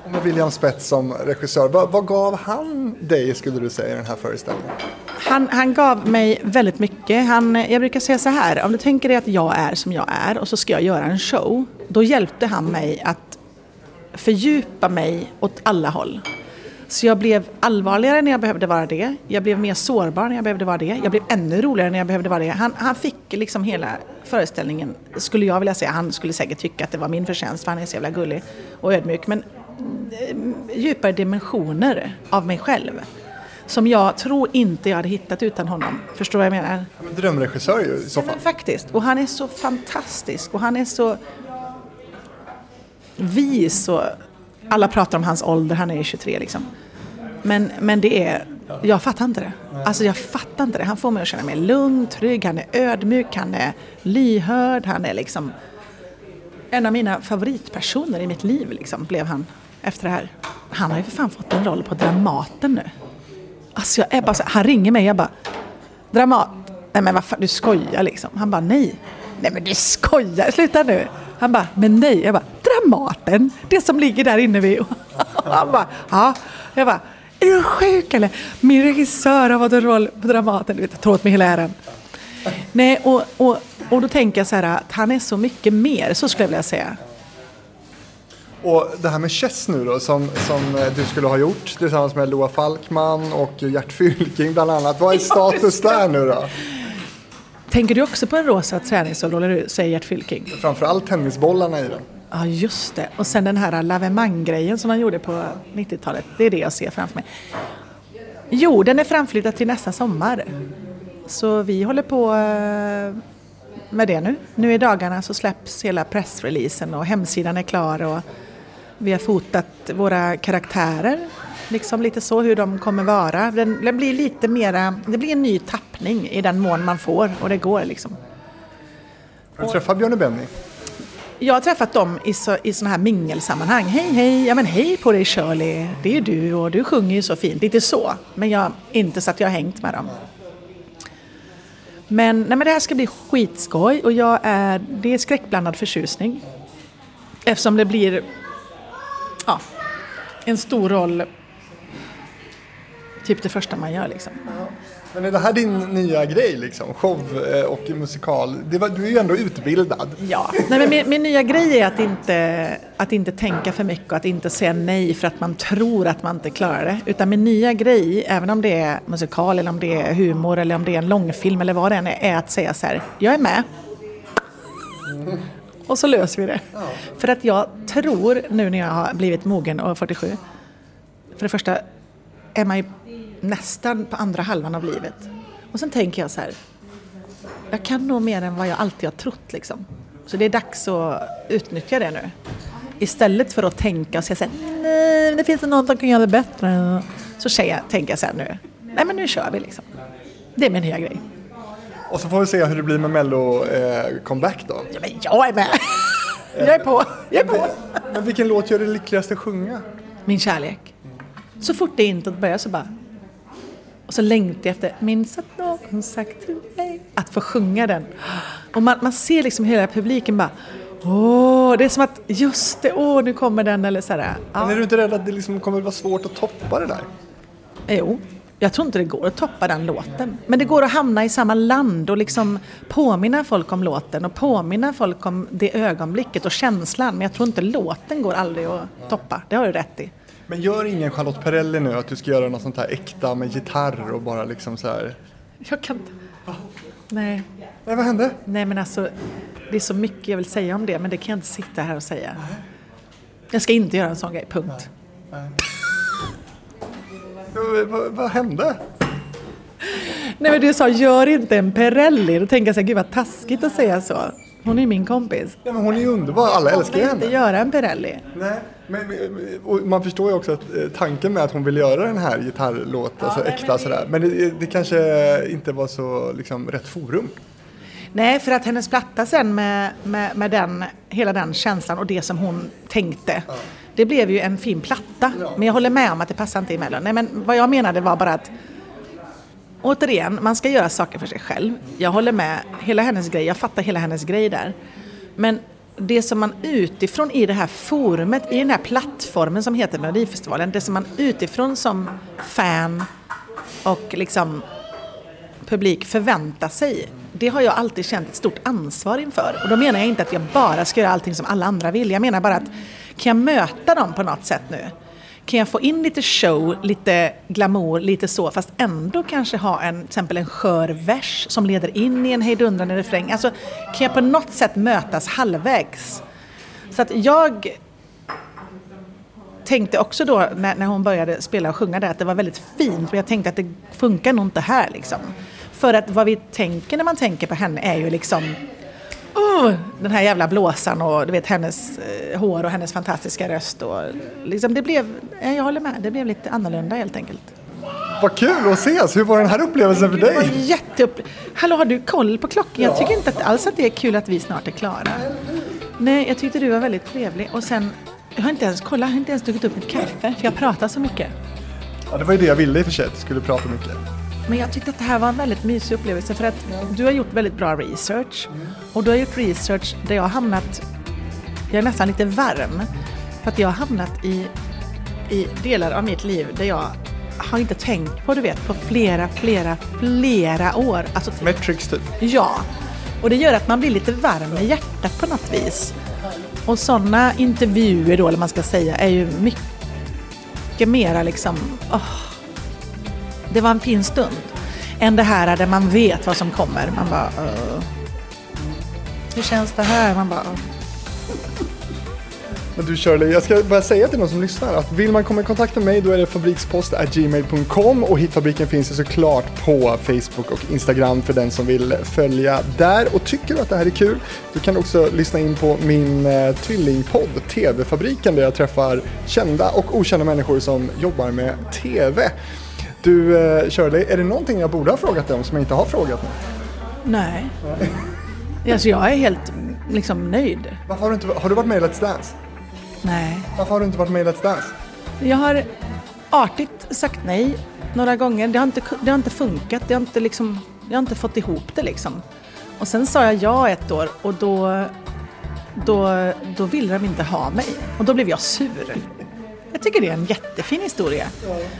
B: Och med William Spets som regissör, vad, vad gav han dig skulle du säga i den här föreställningen?
A: Han, han gav mig väldigt mycket. Han, jag brukar säga så här, om du tänker dig att jag är som jag är och så ska jag göra en show. Då hjälpte han mig att fördjupa mig åt alla håll. Så jag blev allvarligare när jag behövde vara det. Jag blev mer sårbar när jag behövde vara det. Jag blev ännu roligare när jag behövde vara det. Han, han fick liksom hela föreställningen, skulle jag vilja säga. Han skulle säkert tycka att det var min förtjänst för han är så jävla gullig och ödmjuk. Men eh, djupare dimensioner av mig själv. Som jag tror inte jag hade hittat utan honom. Förstår du vad jag menar?
B: Ja, men Drömregissör ju i så
A: Ja,
B: fall.
A: men faktiskt. Och han är så fantastisk och han är så vis. Och alla pratar om hans ålder, han är ju 23 liksom. Men, men det är, jag fattar inte det. Alltså jag fattar inte det. Han får mig att känna mig lugn, trygg, han är ödmjuk, han är lyhörd, han är liksom en av mina favoritpersoner i mitt liv liksom, blev han efter det här. Han har ju för fan fått en roll på Dramaten nu. Alltså jag är bara så, han ringer mig jag bara Dramat. Nej men vad fan, du skojar liksom. Han bara nej. Nej men du skojar, sluta nu. Han bara, men nej. Jag bara, Dramaten. Det som ligger där inne vid... (laughs) Han bara, ja. Jag bara, är du sjuk eller? Min regissör har fått en roll på Dramaten. Du vet, jag tar åt mig hela äran. Nej, och, och, och då tänker jag så här att han är så mycket mer, så skulle jag vilja säga.
B: Och det här med Chess nu då, som, som du skulle ha gjort tillsammans med Loa Falkman och Gert Fylking bland annat. Vad är status där nu då?
A: Tänker du också på en rosa träningsoverall, eller hur? säger Gert Fylking?
B: Framförallt tennisbollarna i den.
A: Ja, just det. Och sen den här lavemang-grejen som han gjorde på 90-talet. Det är det jag ser framför mig. Jo, den är framflyttad till nästa sommar. Så vi håller på eh, med det nu. Nu i dagarna så släpps hela pressreleasen och hemsidan är klar och vi har fotat våra karaktärer. Liksom lite så hur de kommer vara. Den, det blir lite mera, det blir en ny tappning i den mån man får och det går liksom.
B: Har du träffat Björn och Benny?
A: Jag har träffat dem i, så, i sådana här mingelsammanhang. Hej, hej, ja men hej på dig Shirley, det är ju du och du sjunger ju så fint. Lite så, men jag, inte så att jag har hängt med dem. Men, nej, men det här ska bli skitskoj och jag är, det är skräckblandad förtjusning. Eftersom det blir ja, en stor roll, typ det första man gör liksom.
B: Men är det här din nya grej liksom? Show eh, och musikal? Var, du är ju ändå utbildad.
A: Ja, nej, men min, min nya grej är att inte, att inte tänka för mycket och att inte säga nej för att man tror att man inte klarar det. Utan min nya grej, även om det är musikal eller om det är humor eller om det är en långfilm eller vad det än är, är att säga så här, jag är med. Och så löser vi det. För att jag tror nu när jag har blivit mogen och 47, för det första är man ju nästan på andra halvan av livet. Och sen tänker jag så här, jag kan nog mer än vad jag alltid har trott liksom. Så det är dags att utnyttja det nu. Istället för att tänka och säga så här, nej, det finns någon som kan göra det bättre. Så säger tänker jag så här nu, nej men nu kör vi liksom. Det är min nya grej.
B: Och så får vi se hur det blir med Mello eh, då.
A: Ja, men jag är med! Jag är på, jag är på.
B: Men vilken låt gör dig lyckligast att sjunga?
A: Min kärlek. Så fort det introt börjar så bara... Och så längtar jag efter, minns att någon sagt till mig. Att få sjunga den. Och man, man ser liksom hela publiken bara... Åh, det är som att just det, åh nu kommer den eller sådär.
B: Men är
A: Ja.
B: du inte rädd att det liksom kommer vara svårt att toppa det där?
A: Jo, jag tror inte det går att toppa den låten. Men det går att hamna i samma land och liksom påminna folk om låten och påminna folk om det ögonblicket och känslan. Men jag tror inte låten går aldrig att toppa. Det har du rätt i.
B: Men gör ingen Charlotte Perrelli nu att du ska göra något sånt här äkta med gitarr och bara liksom så här.
A: Jag kan inte. Nej.
B: Nej, vad hände?
A: Nej men alltså, det är så mycket jag vill säga om det men det kan jag inte sitta här och säga. Jag ska inte göra en sån grej, punkt.
B: Vad, vad, vad hände?
A: Nej men du sa gör inte en Perrelli, då tänker jag så här, gud vad taskigt att säga så. Hon är min kompis.
B: Nej, men hon är ju underbar, alla älskar ju
A: Jag inte
B: henne.
A: göra en Perrelli.
B: Nej, men, men, man förstår ju också att eh, tanken med att hon vill göra den här gitarrlåten, alltså äkta sådär. Men det, det kanske inte var så liksom rätt forum.
A: Nej, för att hennes platta sen med, med, med den, hela den känslan och det som hon tänkte. Det blev ju en fin platta. Men jag håller med om att det passar inte i Mellon. Nej, men vad jag menade var bara att Återigen, man ska göra saker för sig själv. Jag håller med hela hennes grej, jag fattar hela hennes grej där. Men det som man utifrån i det här forumet, i den här plattformen som heter Melodifestivalen, det som man utifrån som fan och liksom publik förväntar sig, det har jag alltid känt ett stort ansvar inför. Och då menar jag inte att jag bara ska göra allting som alla andra vill. Jag menar bara att kan jag möta dem på något sätt nu? Kan jag få in lite show, lite glamour, lite så, fast ändå kanske ha en, till exempel en skör vers som leder in i en hejdundrande refräng. Alltså, kan jag på något sätt mötas halvvägs? Så att jag tänkte också då när, när hon började spela och sjunga där att det var väldigt fint men jag tänkte att det funkar nog inte här liksom. För att vad vi tänker när man tänker på henne är ju liksom oh, den här jävla blåsan och du vet hennes eh, hår och hennes fantastiska röst och liksom det blev, eh, jag håller med, det blev lite annorlunda helt enkelt.
B: Vad kul att ses! Hur var den här upplevelsen för
A: Det var
B: dig?
A: jätteupp... Hallå, har du koll på klockan? Jag tycker inte att, alls att det är kul att vi snart är klara. Nej, jag tyckte du var väldigt trevlig och sen jag har inte ens kollat, jag har inte ens druckit upp mitt kaffe för jag pratar så mycket.
B: Ja, det var ju det jag ville i och för sig, att du skulle prata mycket.
A: Men jag tyckte att det här var en väldigt mysig upplevelse för att du har gjort väldigt bra research. Och du har gjort research där jag har hamnat, jag är nästan lite varm. För att jag har hamnat i, i delar av mitt liv där jag har inte tänkt på, du vet, på flera, flera, flera år. Alltså,
B: Metrix typ.
A: ja. Och det gör att man blir lite varm i hjärtat på något vis. Och sådana intervjuer då, eller man ska säga, är ju mycket mera liksom, åh, det var en fin stund. Än det här där man vet vad som kommer. Man bara, Uh, hur känns det här? Man bara, Uh.
B: Men du Shirley, jag ska bara säga till någon som lyssnar att vill man komma i kontakt med mig då är det fabrikspost.gmail.com och Hitfabriken finns ju såklart på Facebook och Instagram för den som vill följa där. Och tycker du att det här är kul, då kan du också lyssna in på min eh, tvillingpodd TV-fabriken där jag träffar kända och okända människor som jobbar med TV. Du eh, Shirley, är det någonting jag borde ha frågat dig om som jag inte har frågat nu?
A: nej. Alltså jag är helt liksom nöjd.
B: Varför har du inte, har du varit med i Let's Dance?
A: Nej.
B: Varför har du inte varit med i Let's Dance?
A: Jag har artigt sagt nej några gånger. Det har inte, det har inte funkat. Det har inte, liksom, jag har inte fått ihop det liksom. Och sen sa jag ja ett år och då, då, då ville de inte ha mig. Och då blev jag sur. Jag tycker det är en jättefin historia.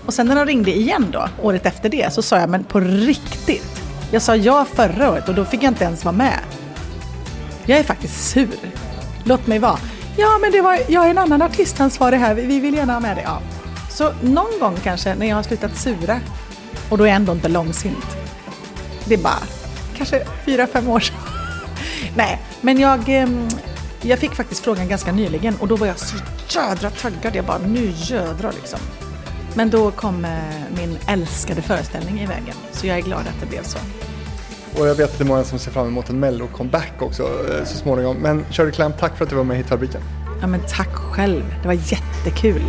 A: Och sen när de ringde igen då, året efter det, så sa jag men på riktigt. Jag sa ja förra året och då fick jag inte ens vara med. Jag är faktiskt sur. Låt mig vara. Ja, men det var, jag är en annan artistansvarig här, vi vill gärna ha med dig. Ja. Så någon gång kanske när jag har slutat sura, och då är jag ändå inte långsint. Det är bara kanske fyra, fem år sedan. (laughs) Nej, men jag, ehm, jag fick faktiskt frågan ganska nyligen och då var jag så jädra taggad. Jag bara, nu jädrar liksom. Men då kom eh, min älskade föreställning i vägen, så jag är glad att det blev så.
B: Och jag vet att det är många som ser fram emot en mello-comeback också eh, så småningom. Men Shirley Clamp, tack för att du var med i Hitfabriken.
A: Ja men tack själv, det var jättekul.